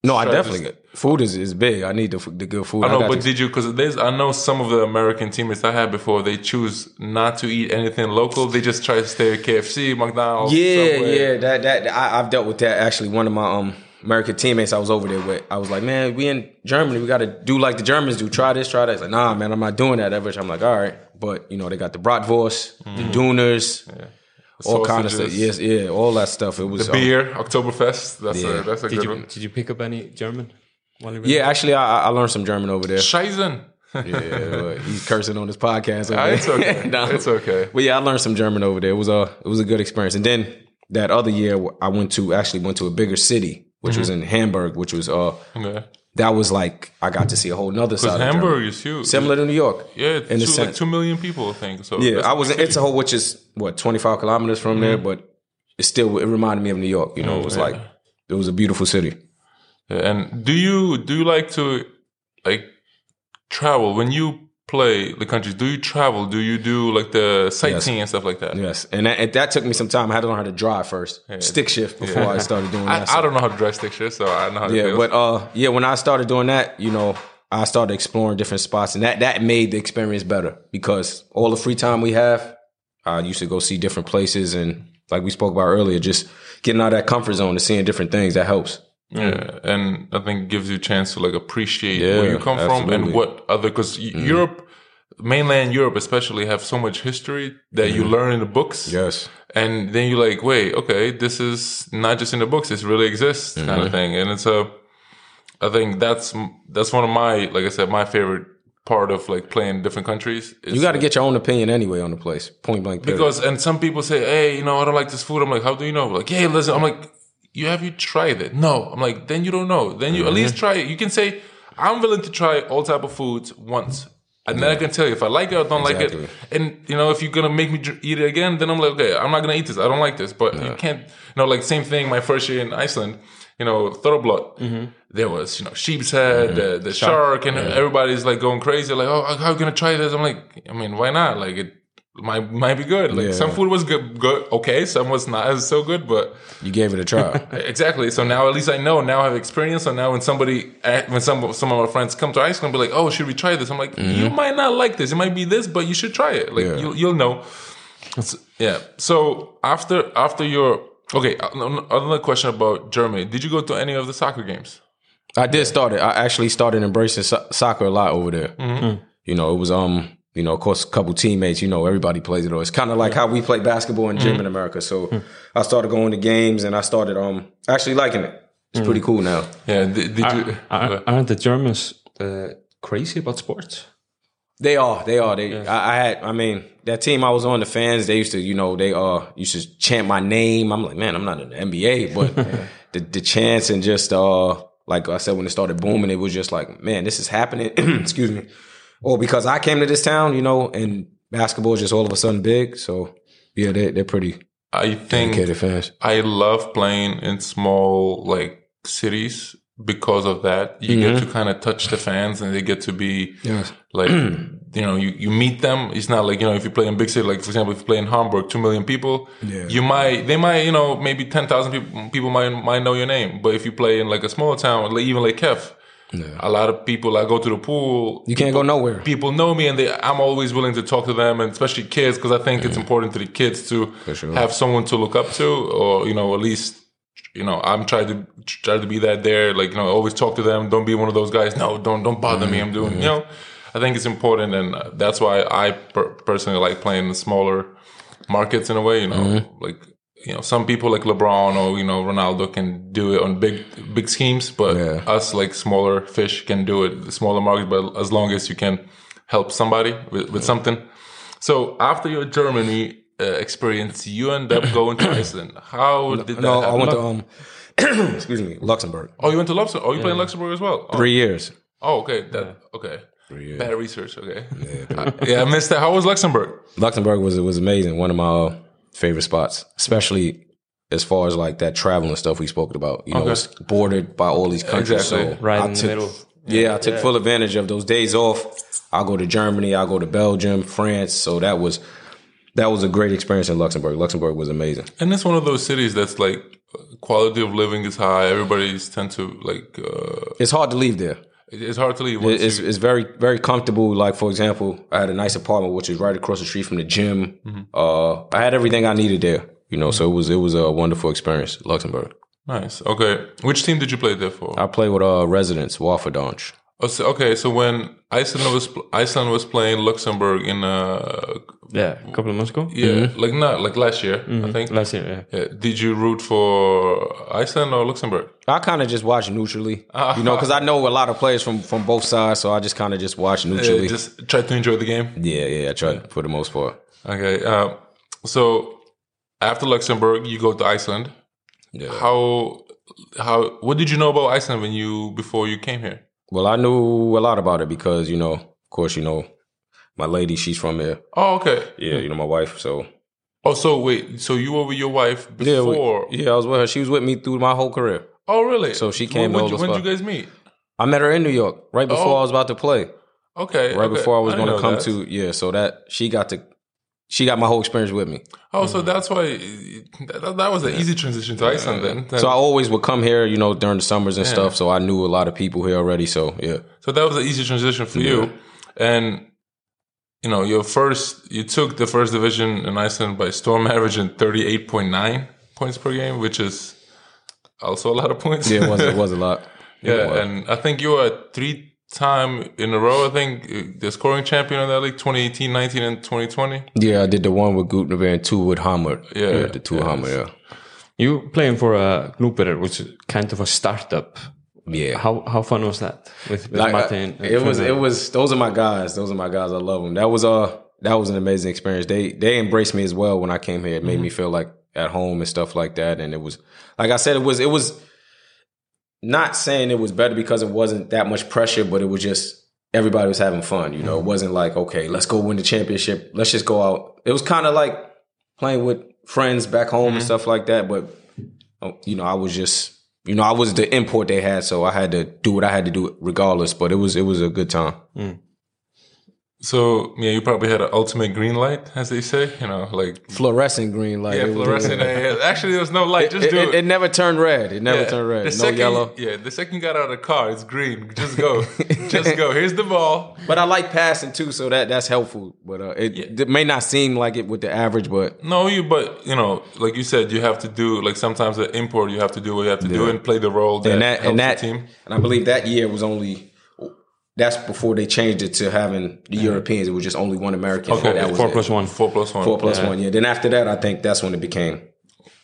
No, I definitely just- food is, is big. I need the, the good food. I know, got but to- did you? Because there's, I know some of the American teammates I had before. They choose not to eat anything local. They just try to stay at KFC, McDonald's. yeah, Subway. yeah. That that I, I've dealt with that. Actually, one of my um American teammates I was over there with. I was like, man, we in Germany. We got to do like the Germans do. Try this, try that. He's like, nah, man, I'm not doing that ever. I'm like, all right, but you know, they got the bratwurst, the Dooners, all kind of stuff. Yes, yeah, all that stuff. It was The um, beer, Oktoberfest. That's Yeah. a that's a Did good you one. did you pick up any German? While you were Yeah, actually, I, I learned some German over there. Scheißen. Yeah, but he's cursing on his podcast. Over Ah, it's okay. Nah. It's okay. But yeah, I learned some German over there. It was a it was a good experience. And then that other year, I went to actually went to a bigger city, which was Mm-hmm. in Hamburg, which was uh Okay. That was like I got to see a whole nother side. Hamburg is huge. similar to New York. Yeah, it's in the like two million people, I think. So Yeah, I was in city. Itzehoe, which is what twenty five kilometers from there, Mm-hmm. but it still it reminded me of New York. You know, it was yeah. like it was a beautiful city. Yeah, And do you do you like to like travel when you play the countries? Do you travel? Do you do like the sightseeing and stuff like that? Yes, and that, and that took me some time. I had to learn how to drive first, stick shift before I started doing that. I, I don't know how to dress stick shift, so I know how to Yeah, but uh, yeah, when I started doing that, you know, I started exploring different spots, and that that made the experience better because all the free time we have, I used to go see different places, and like we spoke about earlier, just getting out of that comfort zone and seeing different things that helps. Yeah, uh, and I think it gives you a chance to like appreciate Yeah, where you come from and what other because mm. Europe, mainland Europe especially, have so much history that you mm-hmm. learn in the books. Yes, and then you're like, wait, okay, this is not just in the books; this really exists, kind Mm-hmm. of thing. And it's a, I think that's that's one of my, like I said, my favorite part of like playing different countries. is, you got to get your own opinion anyway on the place. Point blank. Period. because, and some people say, hey, you know, I don't like this food. I'm like, how do you know? Like, hey, listen, I'm like, you have you tried it? No, I'm like, then you don't know. Then you at Mm-hmm. least try it. You can say, I'm willing to try all type of foods once. And then I can tell you if I like it or don't like it. And you know, if you're gonna make me eat it again, then I'm like, okay, I'm not gonna eat this. I don't like this. But you can't, you know, like same thing. My first year in Iceland, you know, Þorrablót. Mm-hmm. There was, you know, sheep's head, the, the shark, and everybody's like going crazy. Like, oh, how you gonna try this? I'm like, I mean, why not? Like, it might might be good. Like, Yeah. some food was good, good, okay. Some was not as so good, but you gave it a try. Exactly. So now at least I know. Now I have experience. So now when somebody, eh, when some some of our friends come to Iceland, be like, "Oh, should we try this?" I'm like, "You might not like this. It might be this, but you should try it. Like Yeah. you'll you'll know." So, yeah. So after after your okay, uh, another question about Germany. Did you go to any of the soccer games? I did start it. I actually started embracing so- soccer a lot over there. You know, it was um, you know, of course, a couple teammates. You know, everybody plays it. Or it's kind of like how we play basketball and gym in America. So I started going to games, and I started um actually liking it. It's pretty cool now. Yeah. Did, did you? Are, aren't the Germans uh, crazy about sports? They are. They are. They. I, I had. I mean, that team I was on. The fans. They used to. You know. They uh used to chant my name. I'm like, man, I'm not in the NBA, but the the chants and just uh like I said when it started booming, it was just like, man, this is happening. Excuse me. Or because I came to this town, you know, and basketball is just all of a sudden big. So yeah, they they're pretty I think dedicated fans. I love playing in small like cities because of that. You get mm-hmm. to kind of touch the fans, and they get to be Yes. like you know you, you meet them it's not like you know if you play in big city like for example if you play in hamburg 2 million people Yeah. you might they might you know maybe 10,000 people people might might know your name but if you play in like a small town like even like Kef a lot of people I go to the pool You can't go nowhere. people know me and they I'm always willing to talk to them and especially kids because I think it's important to the kids to sure. have someone to look up to or you know at least you know I'm trying to try to be that there like you know always talk to them. Don't be one of those guys no don't don't bother me. I'm doing you know? I think it's important and uh, that's why I per- personally like playing the smaller markets in a way you know? Like you know some people like LeBron or you know Ronaldo can do it on big big schemes but Yeah. us like smaller fish can do it the smaller market but as long as you can help somebody with, with something. So after your Germany uh, experience you end up going to Iceland. How did that No, I went to um, excuse me, Luxembourg. oh you went to Luxembourg oh you play in Luxembourg as well? Three years. oh okay that okay. Bad research okay. Uh, yeah I missed that. How was Luxembourg? Luxembourg was was amazing. One of my uh, favorite spots, especially as far as like that traveling stuff we spoke about. You know, Okay. it's bordered by all these countries. Exactly. So Right I in the middle. Yeah, I took full advantage of those days off. I'll go to Germany. I'll go to Belgium, France. So that was that was a great experience in Luxembourg. Luxembourg was amazing. And it's one of those cities that's like quality of living is high. Everybody's tend to like. Uh, It's hard to leave there. It- it's hard to leave. It's, it's very very comfortable. Like for example, I had a nice apartment which is right across the street from the gym. Uh, I had everything I needed there. You know, so it was it was a wonderful experience. Luxembourg. nice. Okay, which team did you play there for? I played with uh Résidence, Walferdange. Oh, so, okay, so when Iceland was Iceland was playing Luxembourg in uh Yeah, a couple of months ago. yeah like not like last year I think. Last year, yeah. Yeah. Did you root for Iceland or Luxembourg? I kind of just watch neutrally, you know, because I know a lot of players from from both sides, so I just kind of just watch Yeah, neutrally. just try to enjoy the game. yeah, yeah, I try for the most part. Okay. Uh, so after Luxembourg, you go to Iceland. Yeah. How how what did you know about Iceland when you before you came here? Well, I knew a lot about it because you know, of course, you know, my lady, she's from here. Oh, okay. Yeah, you know, my wife. So Oh, so wait, so you were with your wife yeah, we- before? yeah, I was with her. She was with me through my whole career. Oh, really? So she came When, over when, did you guys meet? I met her in New York right oh. before Oh. I was about to play. Okay. Right okay. before I was going to come that. to yeah. So that she got to, she got my whole experience with me. Oh, so that's why that, that was an easy transition to Iceland then. Then- So I always would come here, you know, during the summers and stuff. So I knew a lot of people here already. So yeah, So that was an easy transition for you. And you know, your first you took the first division in Iceland by storm averaging thirty eight point nine points per game, which is also a lot of points. yeah, it was it was a lot. yeah, and I think you were three time in a row, I think uh, the scoring champion of that league 2018, 19, and 2020. yeah, I did the one with Gutenberg and two with Hamar. Yeah, the two yeah. Hamar. Yeah, You playing for a Gnúpverjar, which is kind of a startup. yeah. How how fun was that with, with Like, Martin? I- it was it was those are my guys. Those are my guys. I love them. That was uh that was an amazing experience. They they embraced me as well when I came here. It made me feel like at home and stuff like that. And it was like I said, it was it was not saying it was better because it wasn't that much pressure, but it was just everybody was having fun. You know, it wasn't like okay, let's go win the championship. Let's just go out. It was kind of like playing with friends back home and stuff like that. But uh, you know, I was just you know I was the import they had, so I had to do what I had to do regardless. But it was it was a good time. So yeah, you probably had an ultimate green light, as they say. You know, like Fluorescent green light. yeah, fluorescent. uh, Actually, there was no light. Just It, do it, it. it never turned red. It never Yeah. turned red. The no second, yellow. Yeah, the second you got out of the car, it's green. Just go. Just go. Here's the ball. But I like passing too, so that that's helpful. But uh, it, it may not seem like it with the average, but No, you, but you know, like you said, you have to do like sometimes the import. You have to do what you have to do and play the role that, and that helps and that the team. and I believe that year was only that's before they changed it to having the mm-hmm. Europeans. It was just only one American. Okay, that was four it. plus one. Four plus one. four plus one. Yeah. Then after that, I think that's when it became.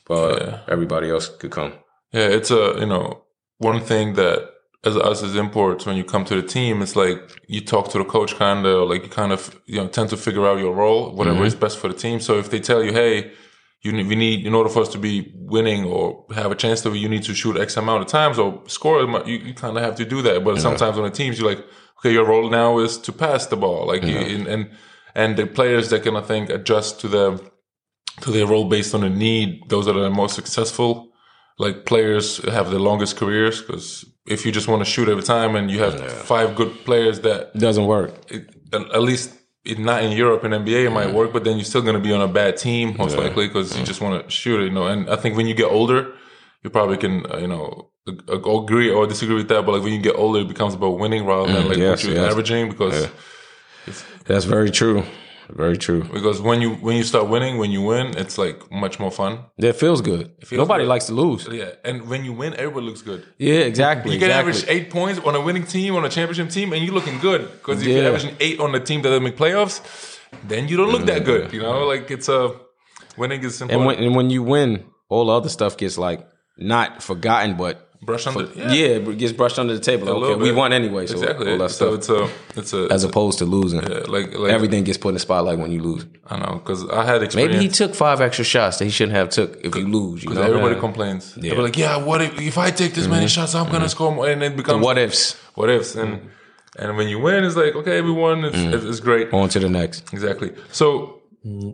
But Yeah. everybody else could come. Yeah, it's a you know one thing that as us as imports when you come to the team, it's like you talk to the coach kind of like you kind of you know tend to figure out your role, whatever mm-hmm. is best for the team. So if they tell you, hey. You need, we need in order for us to be winning or have a chance to you need to shoot X amount of times or score. You, you kind of have to do that. But sometimes on the teams, you're like, okay, your role now is to pass the ball. Like you, and, and and the players that can I think adjust to the to their role based on the need. Those that are the most successful. Like players have the longest careers because if you just want to shoot every time and you have five good players that It doesn't work. it, at least not in Europe and NBA it might mm-hmm. work, but then you're still going to be on a bad team most likely because you mm. just want to shoot it. You know, and I think when you get older, you probably can uh, you know ag- ag- agree or disagree with that. But like when you get older, it becomes about winning rather than mm, like yes, what you're yes. averaging because. That's very true. Very true. Because when you when you start winning, when you win, it's like much more fun. It feels good. feels Nobody good. likes to lose. Yeah, and when you win, everybody looks good. Yeah, exactly. You can exactly. average eight points on a winning team, on a championship team, and you're looking good. Because if Yeah. you're averaging eight on the team that doesn't make playoffs, then you don't look that good. You know, like it's a winning is And important. when and when you win, all the other stuff gets like not forgotten, but Brush under, yeah, yeah, it gets brushed under the table. a okay, we won anyway, so exactly. all that so it's a it's a As opposed to losing, like like everything gets put in the spotlight when you lose. I know because I had experience. Maybe he took five extra shots that he shouldn't have took if you lose. Because know, Everybody complains. Yeah. They're like, "Yeah, what if, if I take this many shots, I'm gonna score more?" And it becomes what ifs. what ifs, and and when you win, it's like, okay, we won. It's, it's, it's great. On to the next. Exactly. So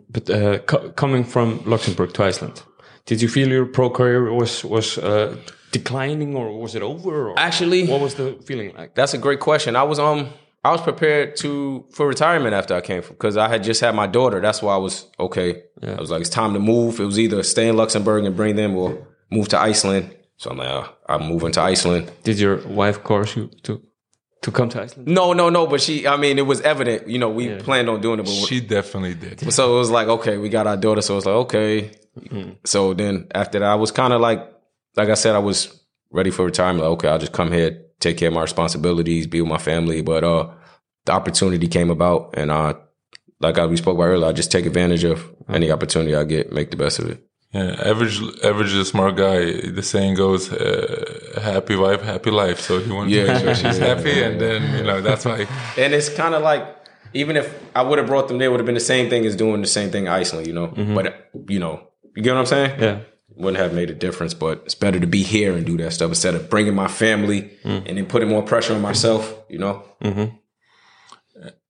But uh, co- coming from Luxembourg to Iceland, did you feel your pro career was was uh, declining or was it over? Or Actually, what was the feeling like? That's a great question. I was um I was prepared to for retirement after I came from because I had just had my daughter. That's why I was okay. I was like, it's time to move. It was either stay in Luxembourg and bring them or move to Iceland. So I'm like, uh, I'm moving to Iceland. Did your wife course you to to come to Iceland? No, no, no. But she, I mean, it was evident. You know, we planned on doing it, but She definitely did. so it was like, okay, we got our daughter. So it was like, okay. So then after that, I was kind of like, like I said, I was ready for retirement. Like, okay, I'll just come here, take care of my responsibilities, be with my family. But uh, the opportunity came about, and uh, like I, we spoke about earlier, I just take advantage of any opportunity I get, make the best of it. Yeah, average, average is a smart guy. The saying goes, uh, "Happy wife, happy life." So he wanted Yeah, to make sure yeah, she's yeah, happy, and then you know that's why. And it's kind of like, even if I would have brought them there, would have been the same thing as doing the same thing in Iceland, you know. But you know, you get what I'm saying? Yeah. Wouldn't have made a difference, but it's better to be here and do that stuff instead of bringing my family and then putting more pressure on myself, you know?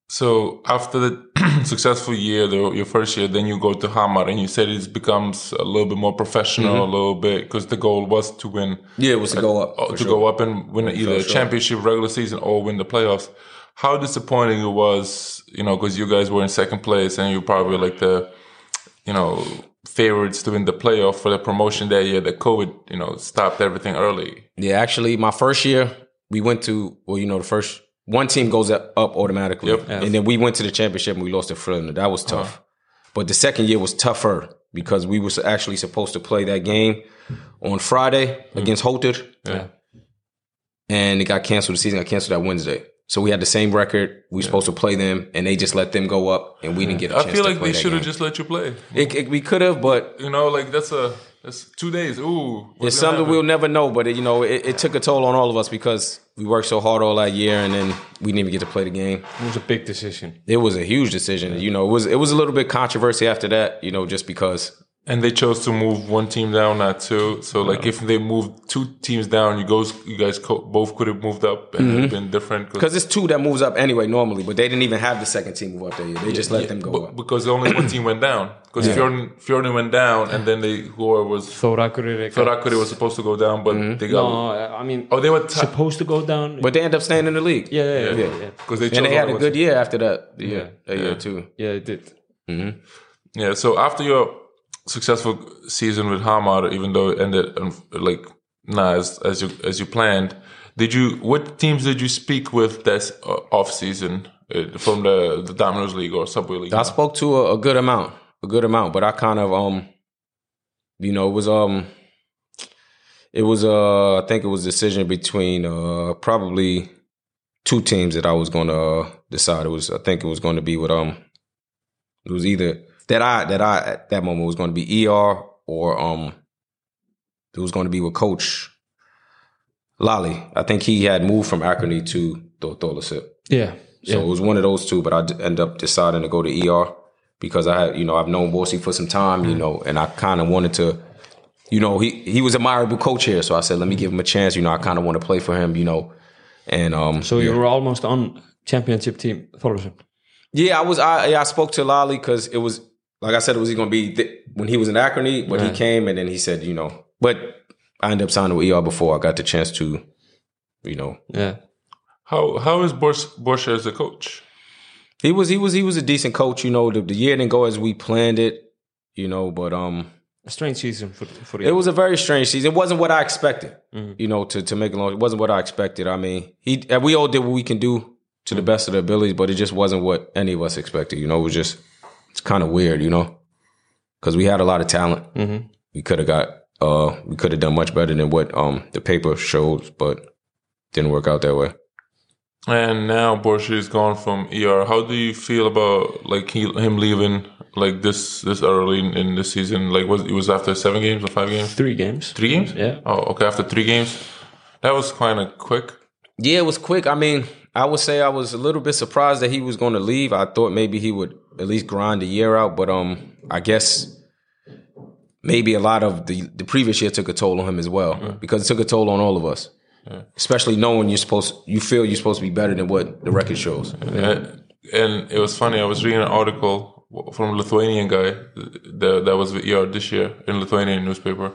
So after the successful year, the, your first year, then you go to Hamar, and you said it becomes a little bit more professional, a little bit because the goal was to win, Yeah, it was to go up. uh, to sure. go up and win either a championship, regular season, or win the playoffs. How disappointing it was, you know, because you guys were in second place, and you probably like the, you know, favorites to win the playoff for the promotion that year. That COVID, you know, stopped everything early. Yeah, actually, my first year, we went to, well, you know, the first one team goes up, up automatically. Yep. And then we went to the championship and we lost to Florida. That was tough. But the second year was tougher because we was actually supposed to play that game on Friday mm. against Höttur. Yeah. and it got canceled. The season got canceled that Wednesday. So we had the same record. We were supposed to play them, and they just let them go up, and we didn't get a I feel like they should have just let you play. It, it- we could have, but You know, like that's a that's two days. Ooh, it's something happen? we'll never know. But it, you know, it, it took a toll on all of us because we worked so hard all that year, and then we didn't even get to play the game. It was a big decision. It was a huge decision. You know, it was it was a little bit controversy after that. You know, just because And they chose to move one team down, not two. So like if they moved two teams down, you guys you guys co- both could have moved up and it'd been different. because it's two that moves up anyway normally, but they didn't even have the second team move up that year. They just let them go but- up. because only one team went down. Because Fjölnir, Fjölnir went down, and then they whoever was Þór Akureyri. Thorakuri was supposed to go down, but mm-hmm. they got No, I mean, oh they were t- supposed to go down. But they end up staying in the league. yeah, yeah, yeah. yeah, yeah. because they and they had a good ones- year after that. Yeah, that year too. Yeah, it did. Mm-hmm. Yeah. So after your successful season with Hamar, even though it ended um, like not as as you as you planned, did you? What teams did you speak with this uh, off season uh, from the the Domino's League or Subway League? I spoke to a, a good amount, a good amount, but I kind of um, you know, it was um, it was uh, I think it was a decision between uh, probably two teams that I was going to uh, decide. It was I think it was going to be with um, it was either that I that I at that moment was going to be ER or um, it was going to be with Coach Lally. I think he had moved from Akureyri to Tholasip. Yeah. So it was one of those two, but I d- end up deciding to go to ER because I had, you know, I've known Borche for some time, you know, and I kind of wanted to, you know, he he was a admirable coach here, so I said, let me give him a chance. You know, I kind of want to play for him, you know, and um, So you were almost on championship team, Thorlesen. yeah, I was, I yeah, I spoke to Lally because it was like I said, it was going to be th- when he was in Akureyri, but he came and then he said, you know, but I ended up signing with ER before I got the chance to, you know, Yeah. How how is Borche, Borche as a coach? He was he was he was a decent coach. You know, the, the year didn't go as we planned it. You know, but um, A strange season for for it was a very strange season. It wasn't what I expected. You know, to to make it long, it wasn't what I expected. I mean, he we all did what we can do to the best of their abilities, but it just wasn't what any of us expected. You know, it was just it's kind of weird. You know, because we had a lot of talent. We could have got uh we could have done much better than what um the paper shows, but didn't work out that way. And now Borche is gone from ER. How do you feel about like he, him leaving like this this early in, in the season? Like was it was after seven games or five games? three games. Three games? Yeah. Oh, okay. After three games, that was kind of quick. Yeah, it was quick. I mean, I would say I was a little bit surprised that he was going to leave. I thought maybe he would at least grind a year out, but um, I guess maybe a lot of the the previous year took a toll on him as well because it took a toll on all of us, especially knowing you're supposed you feel you're supposed to be better than what the record shows. And, and it was funny. I was reading an article from a Lithuanian guy that, that was with ER this year in Lithuanian newspaper.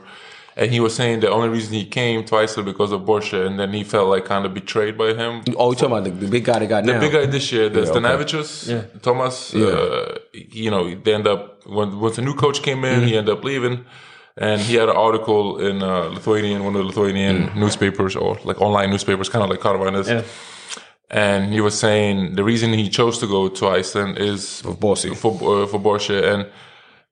And he was saying the only reason he came twice was because of Borussia, and then he felt like kind of betrayed by him. Oh, you talking about the, the big guy that got The now? big guy this year, the Yeah, okay. Stanavicius, Thomas, uh, you know, they end up when once a new coach came in, he ended up leaving, and he had an article in uh, Lithuanian, one of the Lithuanian newspapers or like online newspapers, kind of like Karvanis. Yeah. And he was saying the reason he chose to go to Iceland is For Bossy. for uh, for Borussia, and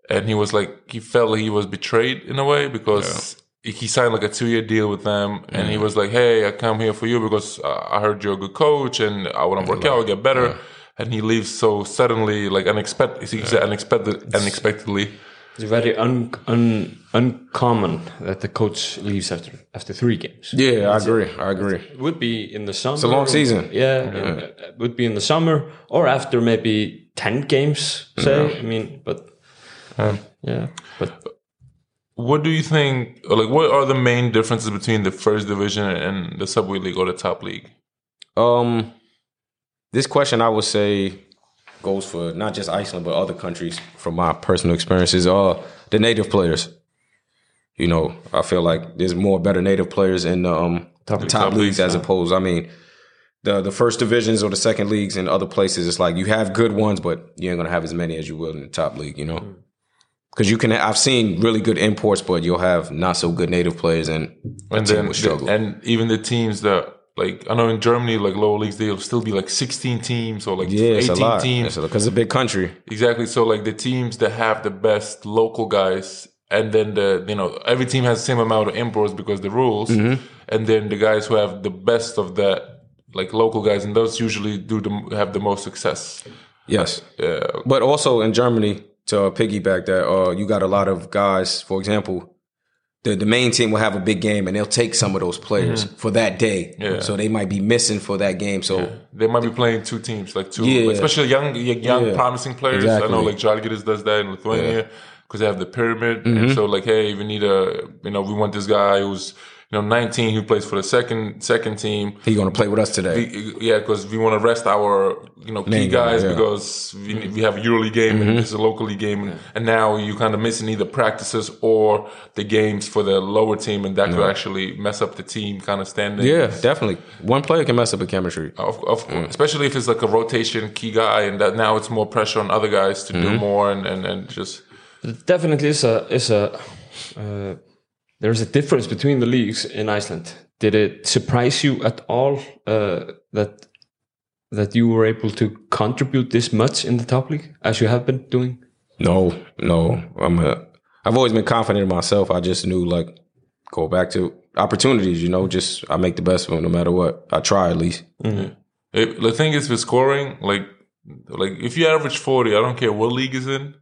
and he was like he felt like he was betrayed in a way because he signed like a two year deal with them, and he was like, "Hey, I come here for you because uh, I heard you're a good coach, and I want to work out, get better." And he leaves so suddenly, like unexpected. He said unexpected, unexpectedly. It's very un, un, uncommon that the coach leaves after after three games. Yeah, I agree. I agree. It would be in the summer. It's a long season. Yeah, in- it would be in the summer or after maybe ten games. Say, I mean, but yeah, but What do you think? Like, what are the main differences between the first division and the subway league or the top league? Um, this question I would say goes for not just Iceland but other countries. From my personal experiences, uh, the native players. You know, I feel like there's more better native players in the um, top, league- top top leagues leagues, as opposed. I mean, the the first divisions or the second leagues in other places, it's like you have good ones, but you ain't gonna have as many as you will in the top league. You know. Because you can, I've seen really good imports, but you'll have not so good native players, and and team then struggle. and even the teams that like I know in Germany like lower leagues they'll still be like 16 teams or like yeah, 18 a teams Because it's a big country. exactly so like the teams that have the best local guys and then the you know every team has the same amount of imports because the rules Mm-hmm. and then the guys who have the best of that like local guys and those usually do the, have the most success Yes. yeah But also in Germany, to uh, piggyback that, uh, you got a lot of guys. For example, the the main team will have a big game, and they'll take some of those players for that day. Mm-hmm. Yeah. So they might be missing for that game. So they might be playing two teams, like two, Yeah. especially young, young, Yeah. promising players. I know, Exactly. like Žalgiris does that in Lithuania because they have the pyramid. Mm-hmm. And so, like, hey, we need a, you know, we want this guy who's, you know, 19 who plays for the second second team. he gonna play with us today. We- yeah, because we want to rest our, you know, key Main guys yeah. because we, we have a EuroLeague game Mm-hmm. and this is a local league game, and, and now you kind of missing either practices or the games for the lower team, and that could actually mess up the team kind of standing. yeah, definitely. One player can mess up a chemistry. Of, of Mm. course, especially if it's like a rotation key guy, and that now it's more pressure on other guys to Mm-hmm. do more and, and, and just definitely is a is a uh, there's a difference between the leagues in Iceland. Did it surprise you at all uh, that that you were able to contribute this much in the top league as you have been doing? No, no. I'm a. I've always been confident in myself. I just knew like go back to opportunities. You know, just I make the best of them no matter what. I try at least. it, the thing is with scoring, like like if you average forty, I don't care what league is in,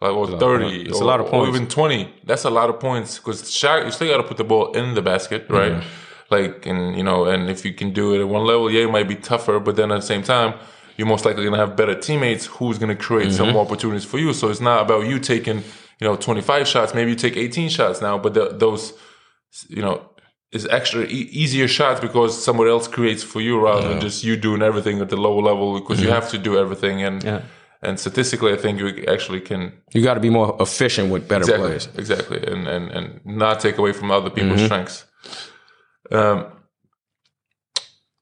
like or thirty, It's a or, lot of or points. even twenty. That's a lot of points because shot you still got to put the ball in the basket, right? Like and you know, and if you can do it at one level, yeah, it might be tougher, but then at the same time. You're most likely gonna have better teammates who's gonna create some mm-hmm. more opportunities for you. So it's not about you taking, you know, 25 shots. Maybe you take 18 shots now, but the, those you know, is extra e- easier shots because someone else creates for you rather than just you doing everything at the lower level because you mm-hmm. have to do everything and Yeah. And statistically I think you actually can You got to be more efficient with better exactly players. exactly and, and and not take away from other people's strengths. Um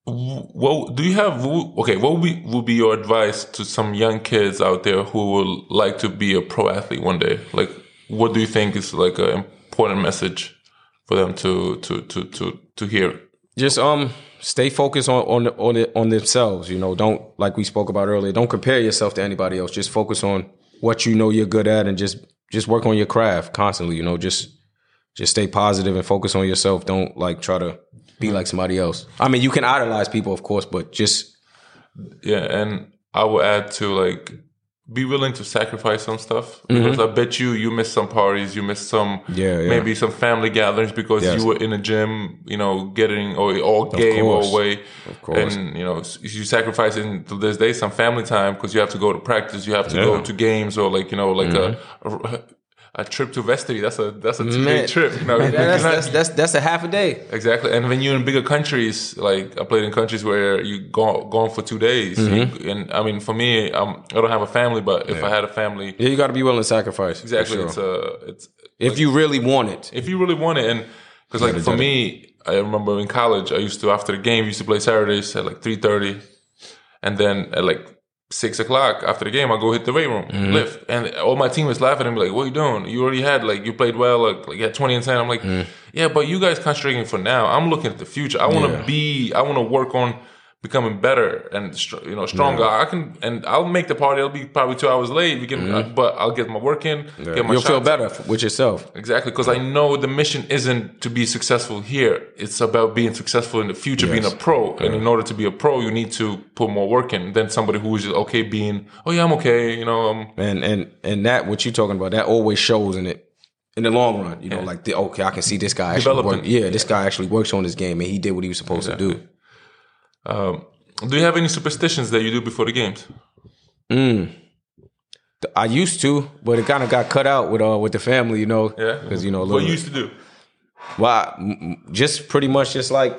wh- what do you have okay what would be, would be your advice to some young kids out there who would like to be a pro athlete one day like what do you think is like an important message for them to to to to to hear Just um, stay focused on on on it, on themselves. You know, don't like we spoke about earlier. Don't compare yourself to anybody else. Just focus on what you know you're good at, and just just work on your craft constantly. You know, just just stay positive and focus on yourself. Don't like try to be like somebody else. I mean, you can idolize people, of course, but just Yeah, and I will add to like be willing to sacrifice some stuff because I bet you you missed some parties, you missed some Mm-hmm. Yeah, yeah. maybe some family gatherings because Yes. you were in a gym, you know, getting or or game away, course. and you know you sacrificing to this day some family time because you have to go to practice, you have to go to games or like you know like a, a a trip to Vestri. That's a that's a Man. trip. You know, you that's, that's that's that's a half a day. Exactly, and when you're in bigger countries, like I played in countries where you go gone for two days, Mm-hmm. You- and I mean, for me, um, I don't have a family, but if I had a family, Yeah, you got to be willing to sacrifice. exactly, sure. it's a it's if you really want it. if you really want it, and because like for me, I remember in college, I used to after the game, used to play Saturdays at like three thirty, and then at like six o'clock after the game, I go hit the weight room, Mm-hmm. lift, and all my team is laughing at me like, "What are you doing? You already had like you played well, like, like you had twenty and 10. I'm like, "Yeah, but you guys concentrating for now. I'm looking at the future. I want to Mm-hmm. Yeah. be. I want to work on." Becoming better and you know stronger. I can and I'll make the party. It'll be probably two hours late. We can, uh, but I'll get my work in. Get my Mm-hmm. You'll feel better with yourself. Exactly, because I know the mission isn't to be successful here. It's about being successful in the future, being a pro. And in order to be a pro, you need to put more work in than somebody who is just okay being, oh yeah, I'm okay, you know. Um, And and and that what you're talking about that always shows in it in the long run. You know, like the, okay, I can see this guy actually work. Yeah, this guy actually works on his game and he did what he was supposed to do. Um, do you have any superstitions that you do before the games? I used to, but it kind of got cut out with uh with the family. You know, Yeah, because you know what you used to do? Well, I- m- m- just pretty much just like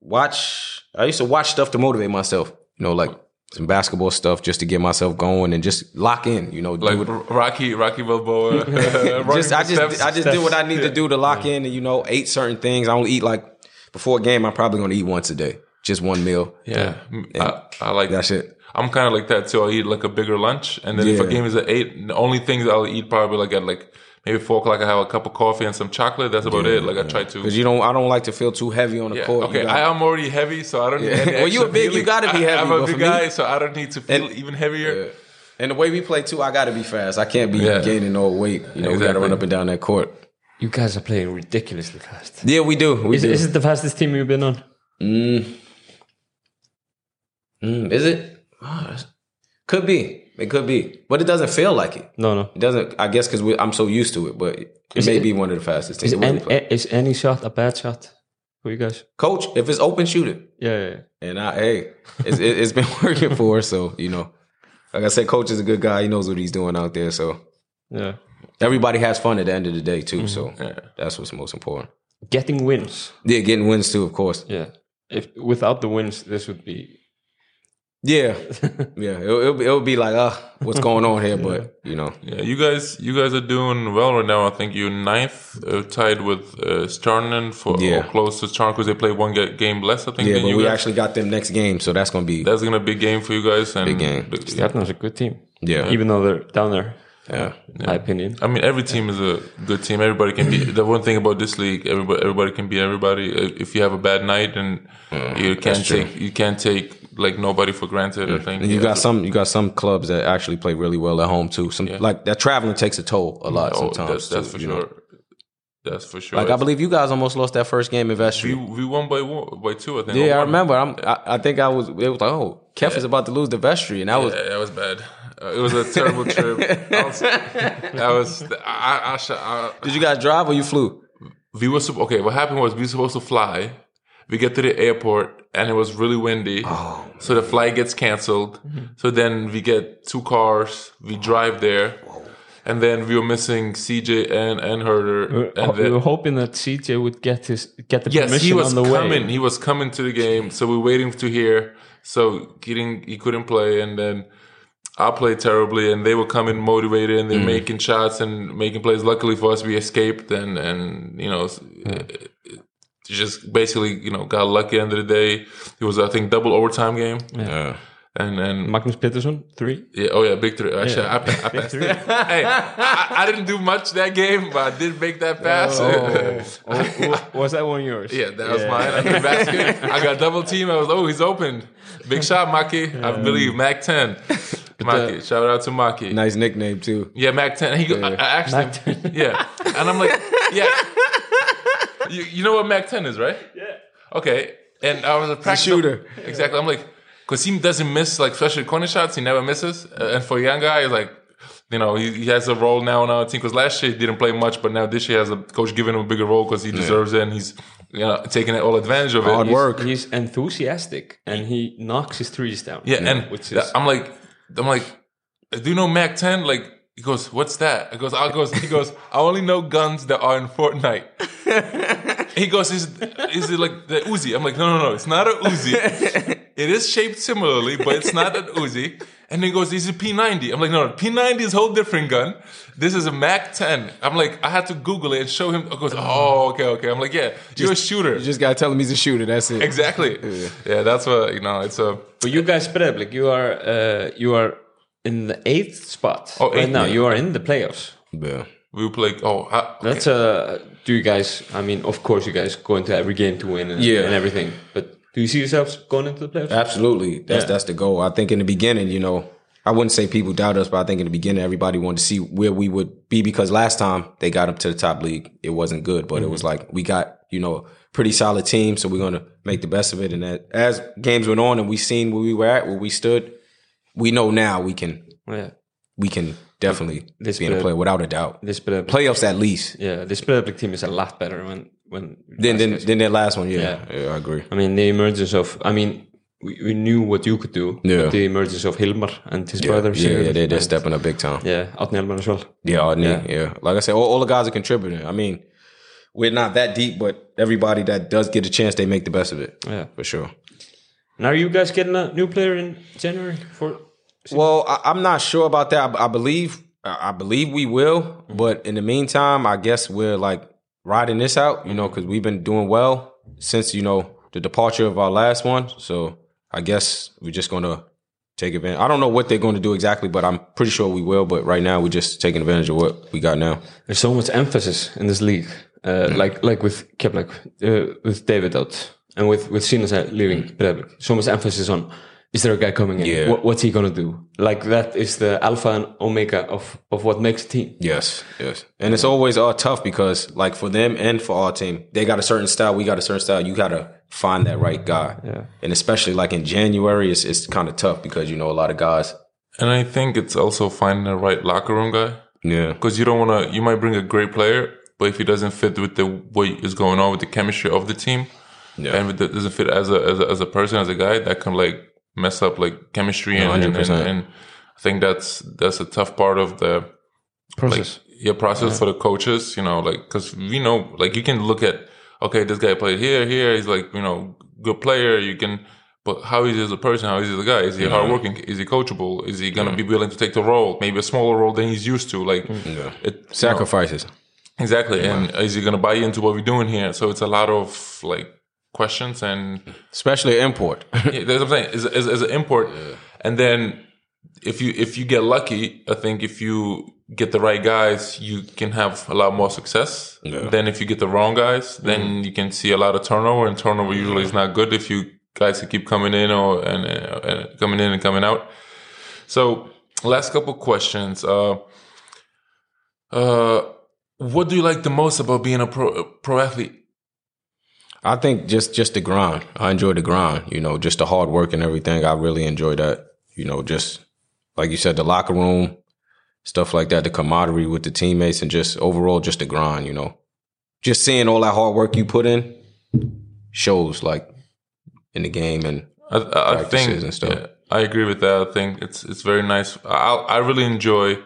watch. I used to watch stuff to motivate myself. You know, like some basketball stuff just to get myself going and just lock in. You know, Like Rocky, Rocky Balboa. just I just steps. I just did what I need to do to lock in and you know ate certain things. I only eat like before a game. I'm probably gonna eat once a day, just one meal. yeah, I, I like that shit. I'm kind of like that too. I eat like a bigger lunch, and then if a game is at eight, the only things I'll eat probably like at like maybe four o'clock. I have a cup of coffee and some chocolate. That's about it. Like I try to. Because you don't, I don't like to feel too heavy on the Yeah, court. Okay, gotta- I am already heavy, so I don't need any Well, you extra a big- you gotta be heavy, I'm a big for me- guy, so I don't need to feel And- even heavier. and the way we play too, I got to be fast. I can't be Yeah. gaining no weight. You know, we got to run up and down that court. You guys are playing ridiculously fast. Yeah, we do. We Is, do. is it the fastest team you've been on? Mm. Mm, is it? Oh, could be. It could be, but it doesn't feel like it. No, no. It doesn't. I guess because I'm so used to it, but it Is may it- be one of the fastest teams. Is, any, is any shot a bad shot for you guys? Coach, if it's open, shoot it. Yeah, yeah, yeah. And I, hey, it's, it, it's been working for us. So you know, like I said, coach is a good guy. He knows what he's doing out there. So yeah. everybody has fun at the end of the day too. So Yeah. that's what's most important. Getting wins. Yeah, getting wins too, of course. Yeah. If without the wins, this would be. Yeah, yeah. It'll, it'll, be- it'll be like, uh, what's going on here? But you know, Yeah, you guys, you guys are doing well right now. I think you're ninth, uh, tied with uh, Stjarnan for Yeah. or close to Stjarnan because they play one ga- game less. I think. yeah. than But you we guys. actually got them next game, so that's gonna be That's gonna be a big game for you guys. And Big game. the- Stjarnan a good team. yeah, Even though they're down there, yeah. my opinion. I mean, every team is a good team. Everybody can be. The one thing about this league, everybody, everybody can be everybody. If you have a bad night, and you can't take, you can't take like nobody for granted. I think. And you Yeah. got some, you got some clubs that actually play really well at home too. Some like that traveling takes a toll a lot Oh, sometimes. that's, that's too, for you know. sure. That's for sure. Like I believe you guys almost lost that first game in Vestri. we won by one, by two. I think. Yeah, I remember. I'm, I, I think I was. It was like, oh, Kef is about to lose the Vestri, and that was. Yeah, that was bad. Uh, it was a terrible trip. I was, that was. I, I, I, Did you guys drive or you flew? we were okay. What happened was we were supposed to fly. We get to the airport and it was really windy. Oh, so the flight gets canceled. Mm-hmm. So then we get two cars. We drive there, and then we were missing CJ and and Hörður. And we then, were hoping that CJ would get his get the yes, permission he was on the coming. way. He was coming to the game. So we we're waiting to hear. So he didn't. He couldn't play, and then. I played terribly, and they were coming motivated, and they're mm. making shots and making plays. Luckily for us, we escaped, and and you know, s- it- it just basically you know got lucky. End of the day, it was I think double overtime game, Yeah. and and Magnús Pétursson three. yeah, oh yeah, big three. Actually, I, pa- I passed. hey, I, I didn't do much that game, but I did make that pass. Oh, oh, oh, oh. was that one yours? yeah, that was mine. I hit basket. I got double team. I was oh, he's open. Big shot, Maki. I believe Mac ten. Uh, Maki, shout out to Maki. Nice nickname too. Yeah, Mac 10. He go, I, I asked Mac 10. Yeah. And I'm like, yeah. You, you know what Mac 10 is, right? Yeah. Okay. And I was a practice shooter. Exactly. I'm like, because he doesn't miss, like, especially corner shots. He never misses. Uh, and for a young guy, like, you know, he, he has a role now on our team. Because last year he didn't play much, but now this year has a coach giving him a bigger role because he deserves it and he's, you know, taking all advantage of it. Hard work. He's enthusiastic and he knocks his threes down. Yeah, and which is I'm like, I'm like, do you know Mac 10? Like, he goes, what's that? I goes, I goes, he goes, I only know guns that are in Fortnite. he goes, is, is it like the Uzi? I'm like, no, no, no, it's not a Uzi. it is shaped similarly, but it's not an Uzi. And he goes, is it P90." I'm like, "No, P90 is a whole different gun. This is a Mac 10." I'm like, I had to Google it and show him. He goes, "Oh, okay, okay." I'm like, "Yeah, you're a shooter." You just gotta tell him he's a shooter. That's it. exactly. Yeah. that's what you know. It's a But you guys, Breiðablik, you are uh, you are in the eighth spot Oh, right eighth, now. yeah. You are in the playoffs. Yeah. We play. Oh, I, okay. That's uh Do you guys? I mean, of course, you guys go into every game to win and, Yeah. and everything. But do you see yourselves going into the playoffs? Absolutely. That's Yeah. that's the goal. I think in the beginning, you know, I wouldn't say people doubt us, but I think in the beginning everybody wanted to see where we would be because last time they got up to the top league, it wasn't good. But it was like we got, you know, pretty solid team, so we're gonna make the best of it. And that as games went on and we seen where we were at, where we stood, we know now we can yeah. we can definitely This be in a bit- play without a doubt. This Playoffs at least. yeah, this Breiðablik team is a lot better when when Then then then that last one, yeah. Yeah. yeah. I agree. I mean, the emergence of, I mean, we, we knew what you could do. Yeah. The emergence of Hilmar and his Yeah, brother. yeah, yeah, they're, they're stepping up big time. Yeah, Elmar as well. Yeah, Yeah. yeah, yeah. Like I said, all, all the guys are contributing. I mean, we're not that deep, but everybody that does get a chance, they make the best of it Yeah. for sure. Now, are you guys getting a new player in January for? Well, I, I'm not sure about that. I, I believe, I believe we will, mm-hmm. but in the meantime, I guess we're like riding this out, you know, mm-hmm. because we've been doing well since you know the departure of our last one. So I guess we're just gonna take advantage. I don't know what they're going to do exactly, but I'm pretty sure we will. But right now, we're just taking advantage of what we got now. There's so much emphasis in this league, uh, mm. like like with Kepler, uh, with David out, and with with Sinasa uh, leaving mm. Breiðablik. So much emphasis on. Is there a guy coming in? Yeah. What, what's he gonna do? Like that is the alpha and omega of of what makes a team. Yes, yes. And it's always all tough because like for them and for our team, they got a certain style, we got a certain style. You gotta find that right guy. Yeah. And especially like in January, it's it's kind of tough because you know a lot of guys. and I think it's also finding the right locker room guy. Yeah. because you don't want to. You might bring a great player, but if he doesn't fit with the what is going on with the chemistry of the team, Yeah. and with the, doesn't fit as a, as a as a person as a guy, that can like mess up like chemistry and, and, and, and I think that's that's a tough part of the Process. yeah process for the coaches. You know, like because we know like you can look at okay, this guy played here, here. He's like you know good player. You can. But how is he as a person? How is he as a guy? Is he hardworking? Is he coachable? Is he gonna be willing to take the role? Maybe a smaller role than he's used to. Like, mm. Yeah. it, you know, Sacrifices. Exactly. And is he going to buy into what we're doing here? So it's a lot of like questions and Especially import. yeah, that's what I'm saying. As, as, an import. And then if you, if you get lucky, I think if you get the right guys, you can have a lot more success. Yeah. Then if you get the wrong guys, then you can see a lot of turnover and turnover usually is not good if you guys keep coming in or, and, and coming in and coming out. So last couple questions. Uh, uh, what do you like the most about being a pro, a pro athlete? I think just just the grind. I enjoy the grind. You know, just the hard work and everything. I really enjoy that. You know, just like you said, the locker room, stuff like that, the camaraderie with the teammates, and just overall, just the grind. You know, just seeing all that hard work you put in shows like in the game and I, I, think and stuff. yeah, I agree with that. I think it's it's very nice. I I really enjoy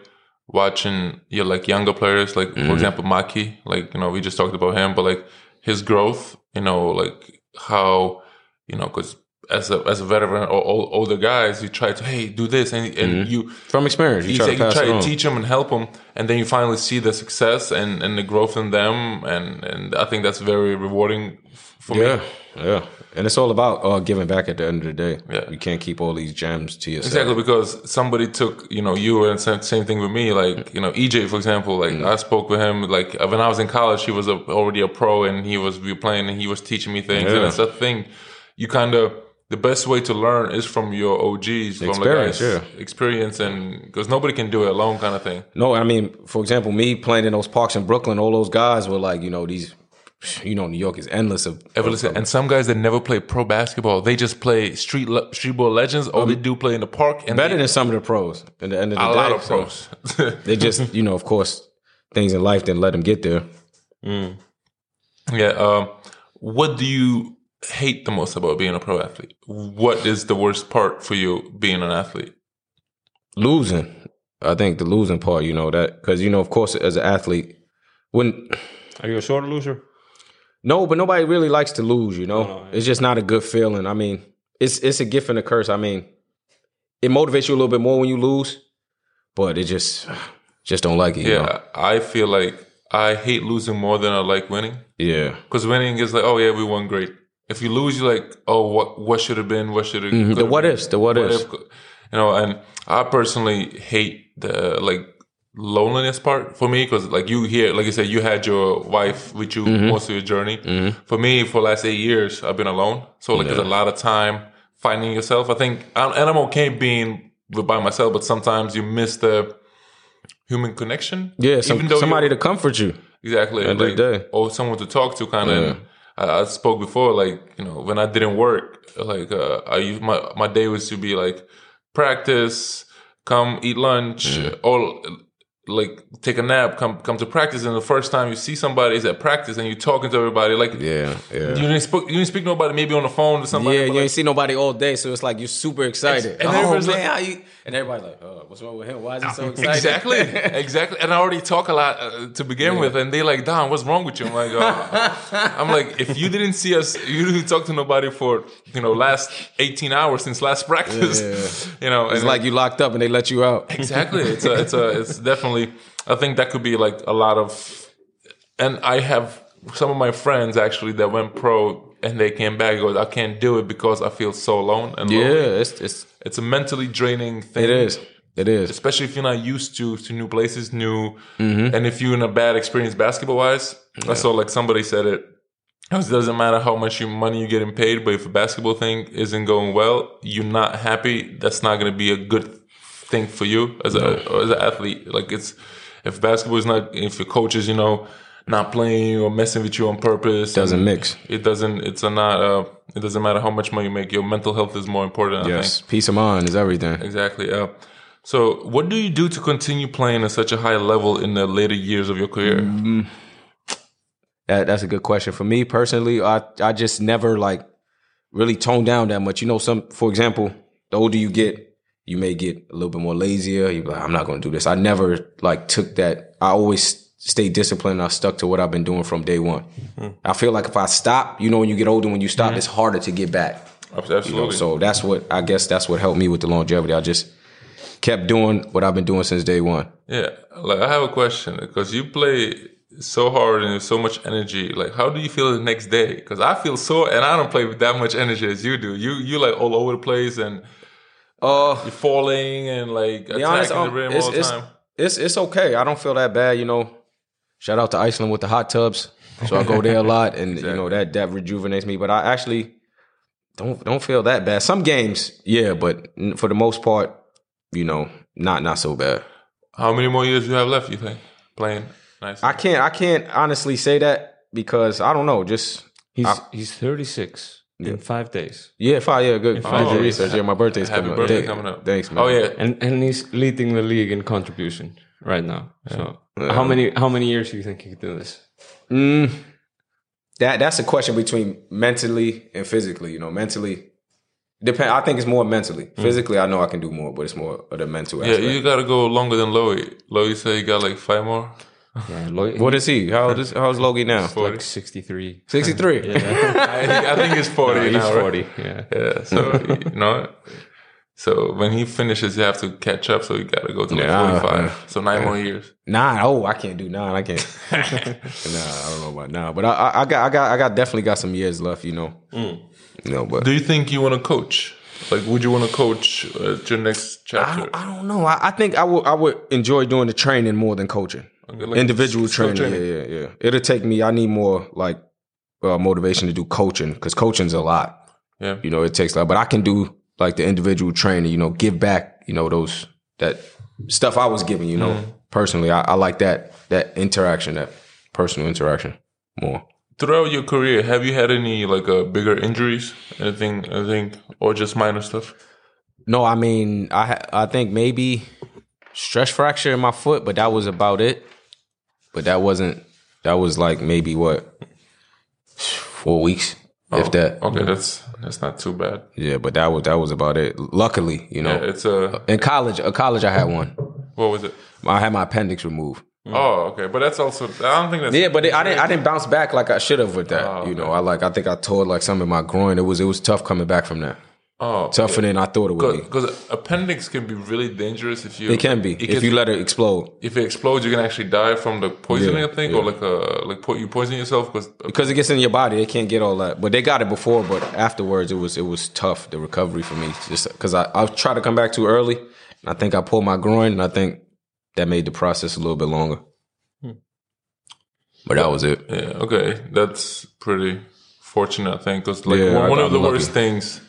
watching yeah like younger players like Mm-hmm. for example Maki like you know we just talked about him but like his growth you know like how you know because as a as a veteran or old, older guys you try to hey do this and and you from experience, Mm-hmm. you you, try say- to you try to teach them and help them, and then you finally see the success and, and the growth in them, and, and I think that's very rewarding for Yeah, me. yeah, and it's all about uh, giving back at the end of the day. Yeah. you can't keep all these gems to yourself. Exactly because somebody took you know you and same, same thing with me. Like you know EJ for example, like Mm. I spoke with him like when I was in college, he was a, already a pro, and he was we were playing, and he was teaching me things, and Yeah. it's a thing. You kind of the best way to learn is from your OGs, from the Experience, guys' yeah. experience, and because nobody can do it alone, kind of thing. No, I mean, for example, me playing in those parks in Brooklyn, all those guys were like, you know, these, you know, New York is endless of. Ever listen? And some guys that never play pro basketball, they just play street le- street ball legends, or they do play in the park. And better they, than some of the pros. At the end of the a day, lot of so pros. They just, you know, of course, things in life didn't let them get there. yeah. Um, what do you hate the most about being a pro athlete? What is the worst part for you being an athlete? Losing, I think the losing part, you know, that because you know, of course, as an athlete, when Are you a short loser? No, but nobody really likes to lose. You know, No, no, it's just not a good feeling. I mean, it's it's a gift and a curse. I mean, it motivates you a little bit more when you lose, but it just just don't like it. you Yeah, know? I feel like I hate losing more than I like winning. yeah, Because winning is like, oh yeah, we won great. If you lose, you're like, oh, what what should have been? What should have? Mm-hmm. The what ifs, the what ifs. if, you know. And I personally hate the like loneliness part for me because like you here, like you said, you had your wife with you Mm-hmm. most of your journey. For me, for the last eight years, I've been alone. So like, there's a lot of time finding yourself. I think, I'm, and I'm okay being by myself, but sometimes you miss the human connection. yeah. Some, Even though somebody to comfort you. Exactly. End like, day. Or someone to talk to, kind of. I, I spoke before, like you know, when I didn't work, like uh, I used my my day was to be like practice, come eat lunch, all like take a nap, come come to practice. And the first time you see somebody is at practice, and you're talking to everybody, like Yeah, yeah. you didn't speak, you didn't speak to nobody, maybe on the phone to somebody. Yeah, you like, ain't see nobody all day, so it's like you're super excited. And oh everybody's man, like- how you? And everybody's like, oh, what's wrong with him? Why is he so excited? Exactly, exactly. And I already talk a lot uh, to begin with, and they like, Don, what's wrong with you? I'm like, oh. I'm like, if you didn't see us, you didn't talk to nobody for you know last 18 hours since last practice. you know, It's and like you locked up and they let you out. exactly. It's a, it's a, it's definitely. I think that could be like a lot of, and I have some of my friends actually that went pro and they came back. and Goes, I can't do it because I feel so alone and lonely. Yeah, it's it's It's a mentally draining thing it is. It is. especially if you're not used to to new places, new, Mm-hmm. and if you're in a bad experience basketball wise. I saw like somebody said it. It doesn't matter how much you, money you're getting paid, but if a basketball thing isn't going well, you're not happy. That's not going to be a good thing for you as a as an athlete. Like it's if basketball is not if your coach is you know not playing you or messing with you on purpose, Doesn't mix. It doesn't. It's a not. Uh, it doesn't matter how much money you make. Your mental health is more important. I think. Yes, peace of mind is everything. Exactly. Yeah. So, what do you do to continue playing at such a high level in the later years of your career? That, that's a good question. For me personally, I I just never like really tone down that much. You know, some for example, the older you get, you may get a little bit more lazier. You like, I'm not going to do this. I never like took that. I always stay disciplined. I stuck to what I've been doing from day one. Mm-hmm. I feel like if I stop, you know, when you get older, when you stop, mm-hmm. it's harder to get back. Absolutely. You know, so that's what I guess that's what helped me with the longevity. I just kept doing what I've been doing since day one. yeah. Like, I have a question because you play so hard and so much energy. Like, how do you feel the next day? Because I feel so, and I don't play with that much energy as you do. You you like all over the place and Uh, you're falling and like be attacking honest, the um, rim it's, all the it's, time. it's it's okay. I don't feel that bad. You know, shout out to Iceland with the hot tubs. So I go there a lot, and you know that that rejuvenates me. But I actually don't don't feel that bad. Some games, yeah, but for the most part, you know, not not so bad. How many more years do you have left? You think playing? Nice. I can't I can't honestly say that because I don't know. Just He's he's 36 in five days, yeah, five yeah, good. five Good days. research. Yeah, my birthday's Happy coming birthday up. coming up. Thanks, man. Oh yeah. and and he's leading the league in contribution right now. So how many how many years do you think he could do this? Mm, that that's a question between mentally and physically. You know, mentally depend. I think it's more mentally. Physically, I know I can do more, but it's more of the mental Mm. Yeah, aspect. you gotta go longer than Logi. Logi said he got like five more. Yeah, Lloyd, what is he? How old is how's Logi now? like 63. Sixty three. I, think- I think he's forty He's now. right? 40. Yeah. Yeah. So you know, so when he finishes, you have to catch up. So you gotta go to like Yeah, forty-five. yeah. So nine more years. Nine. Oh, I can't do nine. I can't. nah, I don't know about nine, but I, I, I got I got I got definitely got some years left. You know. You know, but Do you think you want to coach? Like, would you want to coach uh, your next I chapter? don't, I don't know. I, I think I would I would enjoy doing the training more than coaching. Like Individual skill training. Yeah, yeah, yeah. It'll take me. I need more like uh, motivation to do coaching because coaching's a lot. Yeah. You know, it takes a lot. But I can do like the individual training. You know, give back. You know, those that stuff I was giving. You know, Mm. personally, I, I like that that interaction, that personal interaction more. Throughout your career, have you had any like uh, bigger injuries? Anything? Anything? Or just minor stuff? No, I mean, I I think maybe stress fracture in my foot, but that was about it. But that wasn't. That was like maybe what four weeks, if oh, that. Okay, that's that's not too bad. Yeah, but that was that was about it. Luckily, you know, Yeah, it's a in college, A college, I had one. what was it? I had my appendix removed. Oh, okay, but that's also I don't think that's Yeah, but it, I didn't. I didn't bounce back like I should have with that. Oh, you know, I like. I think I tore like some in my groin. It was. It was tough coming back from that. Oh, tougher than I thought it would be. because appendix can be really dangerous if you. It can be it if gets- you let it explode. if it explodes, you can actually die from the poisoning. Yeah, I think, yeah. or like a like po- you poison yourself because uh, because it gets in your body. They can't get all that, but they got it before. But afterwards, it was it was tough. The recovery for me, just because I I tried to come back too early, and I think I pulled my groin, and I think that made the process a little bit longer. Hmm. But that was it. Yeah, okay, that's pretty fortunate, I think, because like Yeah, one, one of the lucky. worst things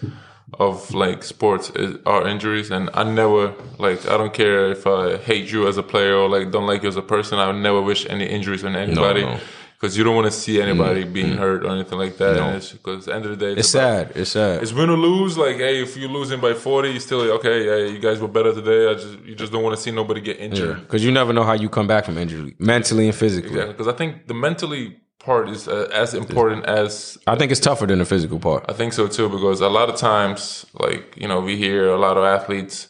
of like sports is, are injuries, and I never like I don't care if I hate you as a player or like don't like you as a person. I would never wish any injuries on anybody no. because you don't want to see anybody mm, being mm. hurt or anything like that. Because at the end of the day, It's about- sad. It's sad. It's win or lose. Like, hey, if you're losing by forty, you still like, okay. Yeah, you guys were better today. I just you just don't want to see nobody get injured. Because you never know how you come back from injury, mentally and physically. Yeah, because I think the mentally part is uh, as important as I think it's tougher than the physical part. I think so too. Because a lot of times, like you know, we hear a lot of athletes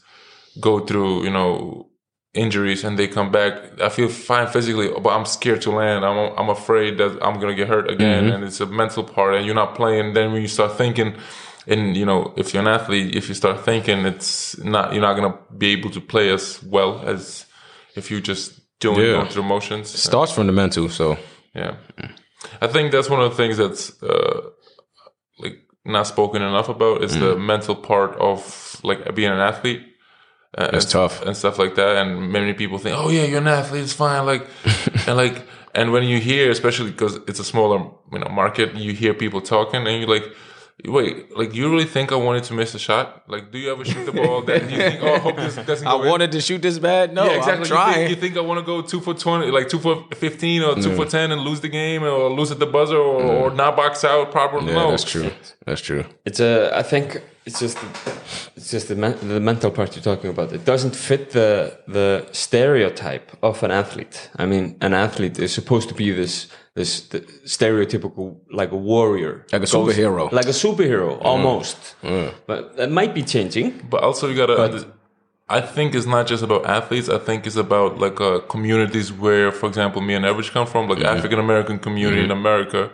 go through you know injuries and they come back. I feel fine physically, but I'm scared to land. I'm I'm afraid that I'm gonna get hurt again, and it's a mental part. And you're not playing. Then when you start thinking. And you know, if you're an athlete, if you start thinking, it's not you're not gonna be able to play as well as if you just doing Yeah. going through motions. Starts from the mental, so Yeah, I think that's one of the things that's uh, like not spoken enough about is Mm. the mental part of like being an athlete. Uh, That's and, tough. and stuff like that. And many people think, "Oh yeah, you're an athlete, it's fine." Like, and like, and when you hear, especially because it's a smaller you know market, you hear people talking, and you're like. Wait, like you really think I wanted to miss a shot? Like, do you ever shoot the ball? That you think? Oh, I hope this doesn't. I go in? wanted to shoot this bad. No, Yeah, exactly. I'm You think, you think I want to go two for twenty, like two for fifteen or two for mm. ten, and lose the game, or lose at the buzzer, or, mm. or not box out properly? yeah, no, that's true. That's true. It's a. I think it's just it's just the men, the mental part you're talking about. It doesn't fit the the stereotype of an athlete. I mean, an athlete is supposed to be this this the stereotypical like a warrior, Like a superhero. like a superhero almost. But that might be changing. But also, you gotta. I think it's not just about athletes. I think it's about like uh, communities where, for example, me and Everage come from, like Mm-hmm. African American community in America,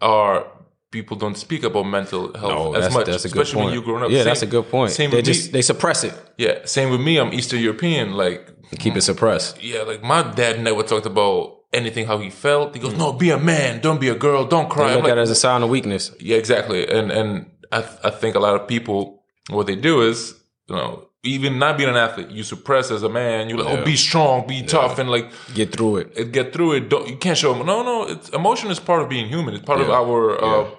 are people don't speak about mental health Oh, as that's, much, that's a good especially point. when you growing up. Yeah, Same- that's a good point. Same they with just me. they suppress it, yeah, same with me. I'm Eastern European. Like keep it suppressed. yeah, like my dad never talked about anything how he felt. He goes, "No, be a man. Don't be a girl. Don't cry." They look like, at it as a sign of weakness. yeah, exactly. And and I I think a lot of people what they do is you know even not being an athlete, you suppress as a man. You're like, oh, be strong, be tough, and like Get through it. it- get through it. Don't, you can't show them. No, no. It's, emotion is part of being human. It's part of Yeah. our uh,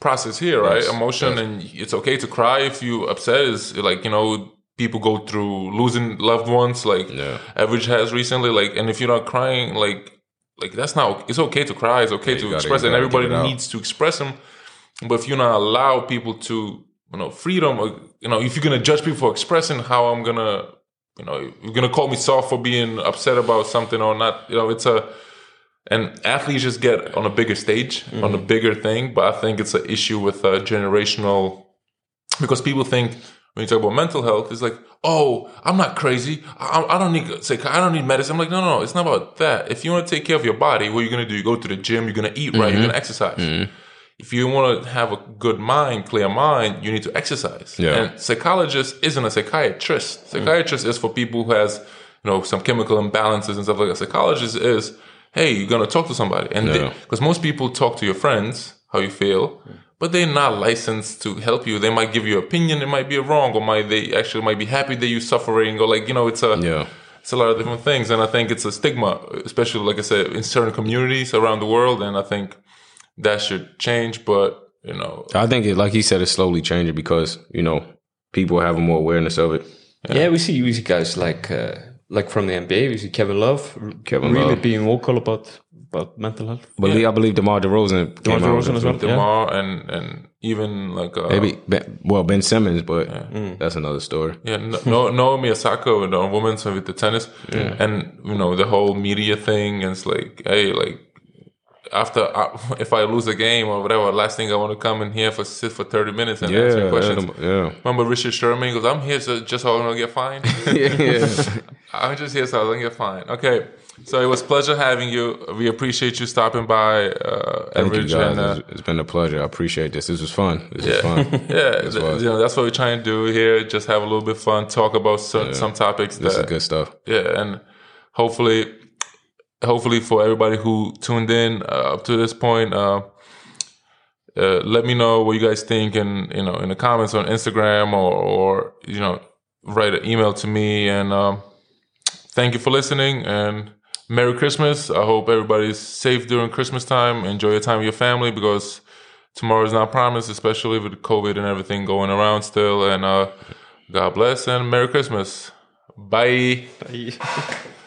process here, right? Yes. Emotion, and it's okay to cry if you upset. Is like you know people go through losing loved ones, like Yeah. Everage has recently. Like, and if you're not crying, like like that's not. It's okay to cry. It's okay to gotta- express, it, and everybody needs to express them. But if you're not allow people to, you know, freedom, or, you know, if you're gonna judge people for expressing, how I'm gonna, you know, you're gonna call me soft for being upset about something or not, you know, it's a, and athletes just get on a bigger stage, on a bigger thing. But I think it's an issue with uh, generational, because people think when you talk about mental health, it's like, oh, I'm not crazy. I, I don't need say I don't need medicine. I'm like, no, no, no. It's not about that. If you want to take care of your body, what you're gonna do? You go to the gym. You're gonna eat right. You're mm-hmm. gonna exercise. Mm-hmm. If you want to have a good mind, clear mind, you need to exercise. Yeah. And psychologist isn't a psychiatrist. Mm. Psychiatrist is for people who has you know some chemical imbalances and stuff like that. Psychologist is, hey, you're gonna talk to somebody, and Yeah. because most people talk to your friends how you feel, mm. But they're not licensed to help you. They might give you an opinion, it might be wrong, or might they actually might be happy that you're suffering, or like you know, it's a Yeah. it's a lot of different things, and I think it's a stigma, especially like I said, in certain communities around the world, and I think that should change. But you know, I think it, like he said, it's slowly changing because you know people have more awareness of it. Yeah, we see we see guys like uh, like from the NBA. We see Kevin Love, Kevin really Love. being vocal about about mental health. But I believe DeMar DeRozan came DeMar out DeRozan it. as well. Yeah. Demar and and even like uh, Maybe ben, well Ben Simmons, but that's another story. Yeah, no, no, Naomi Osaka, the woman so with the tennis, and you know the whole media thing. And it's like, hey, like after I, if I lose a game or whatever, last thing I want to come in here for sit for thirty minutes and answer Yeah, questions. yeah, Remember Richard Sherman goes, "I'm here so just so I don't get fined. yeah. I'm just here so I don't get fined." Okay, So it was pleasure having you. We appreciate you stopping by, uh, Thank you guys. and, uh, it's, been a pleasure. I appreciate this. This was fun. This yeah, was fun. yeah. Was. you know, that's what we're trying to do here. Just have a little bit of fun, talk about some, some topics This is good stuff. yeah, and hopefully, hopefully for everybody who tuned in uh, up to this point, uh, uh, let me know what you guys think, and you know, in the comments on Instagram or, or you know, write an email to me. And um, thank you for listening, and Merry Christmas. I hope everybody's safe during Christmas time. Enjoy your time with your family because tomorrow is not promised, especially with COVID and everything going around still. And uh, God bless and Merry Christmas. Bye. Bye.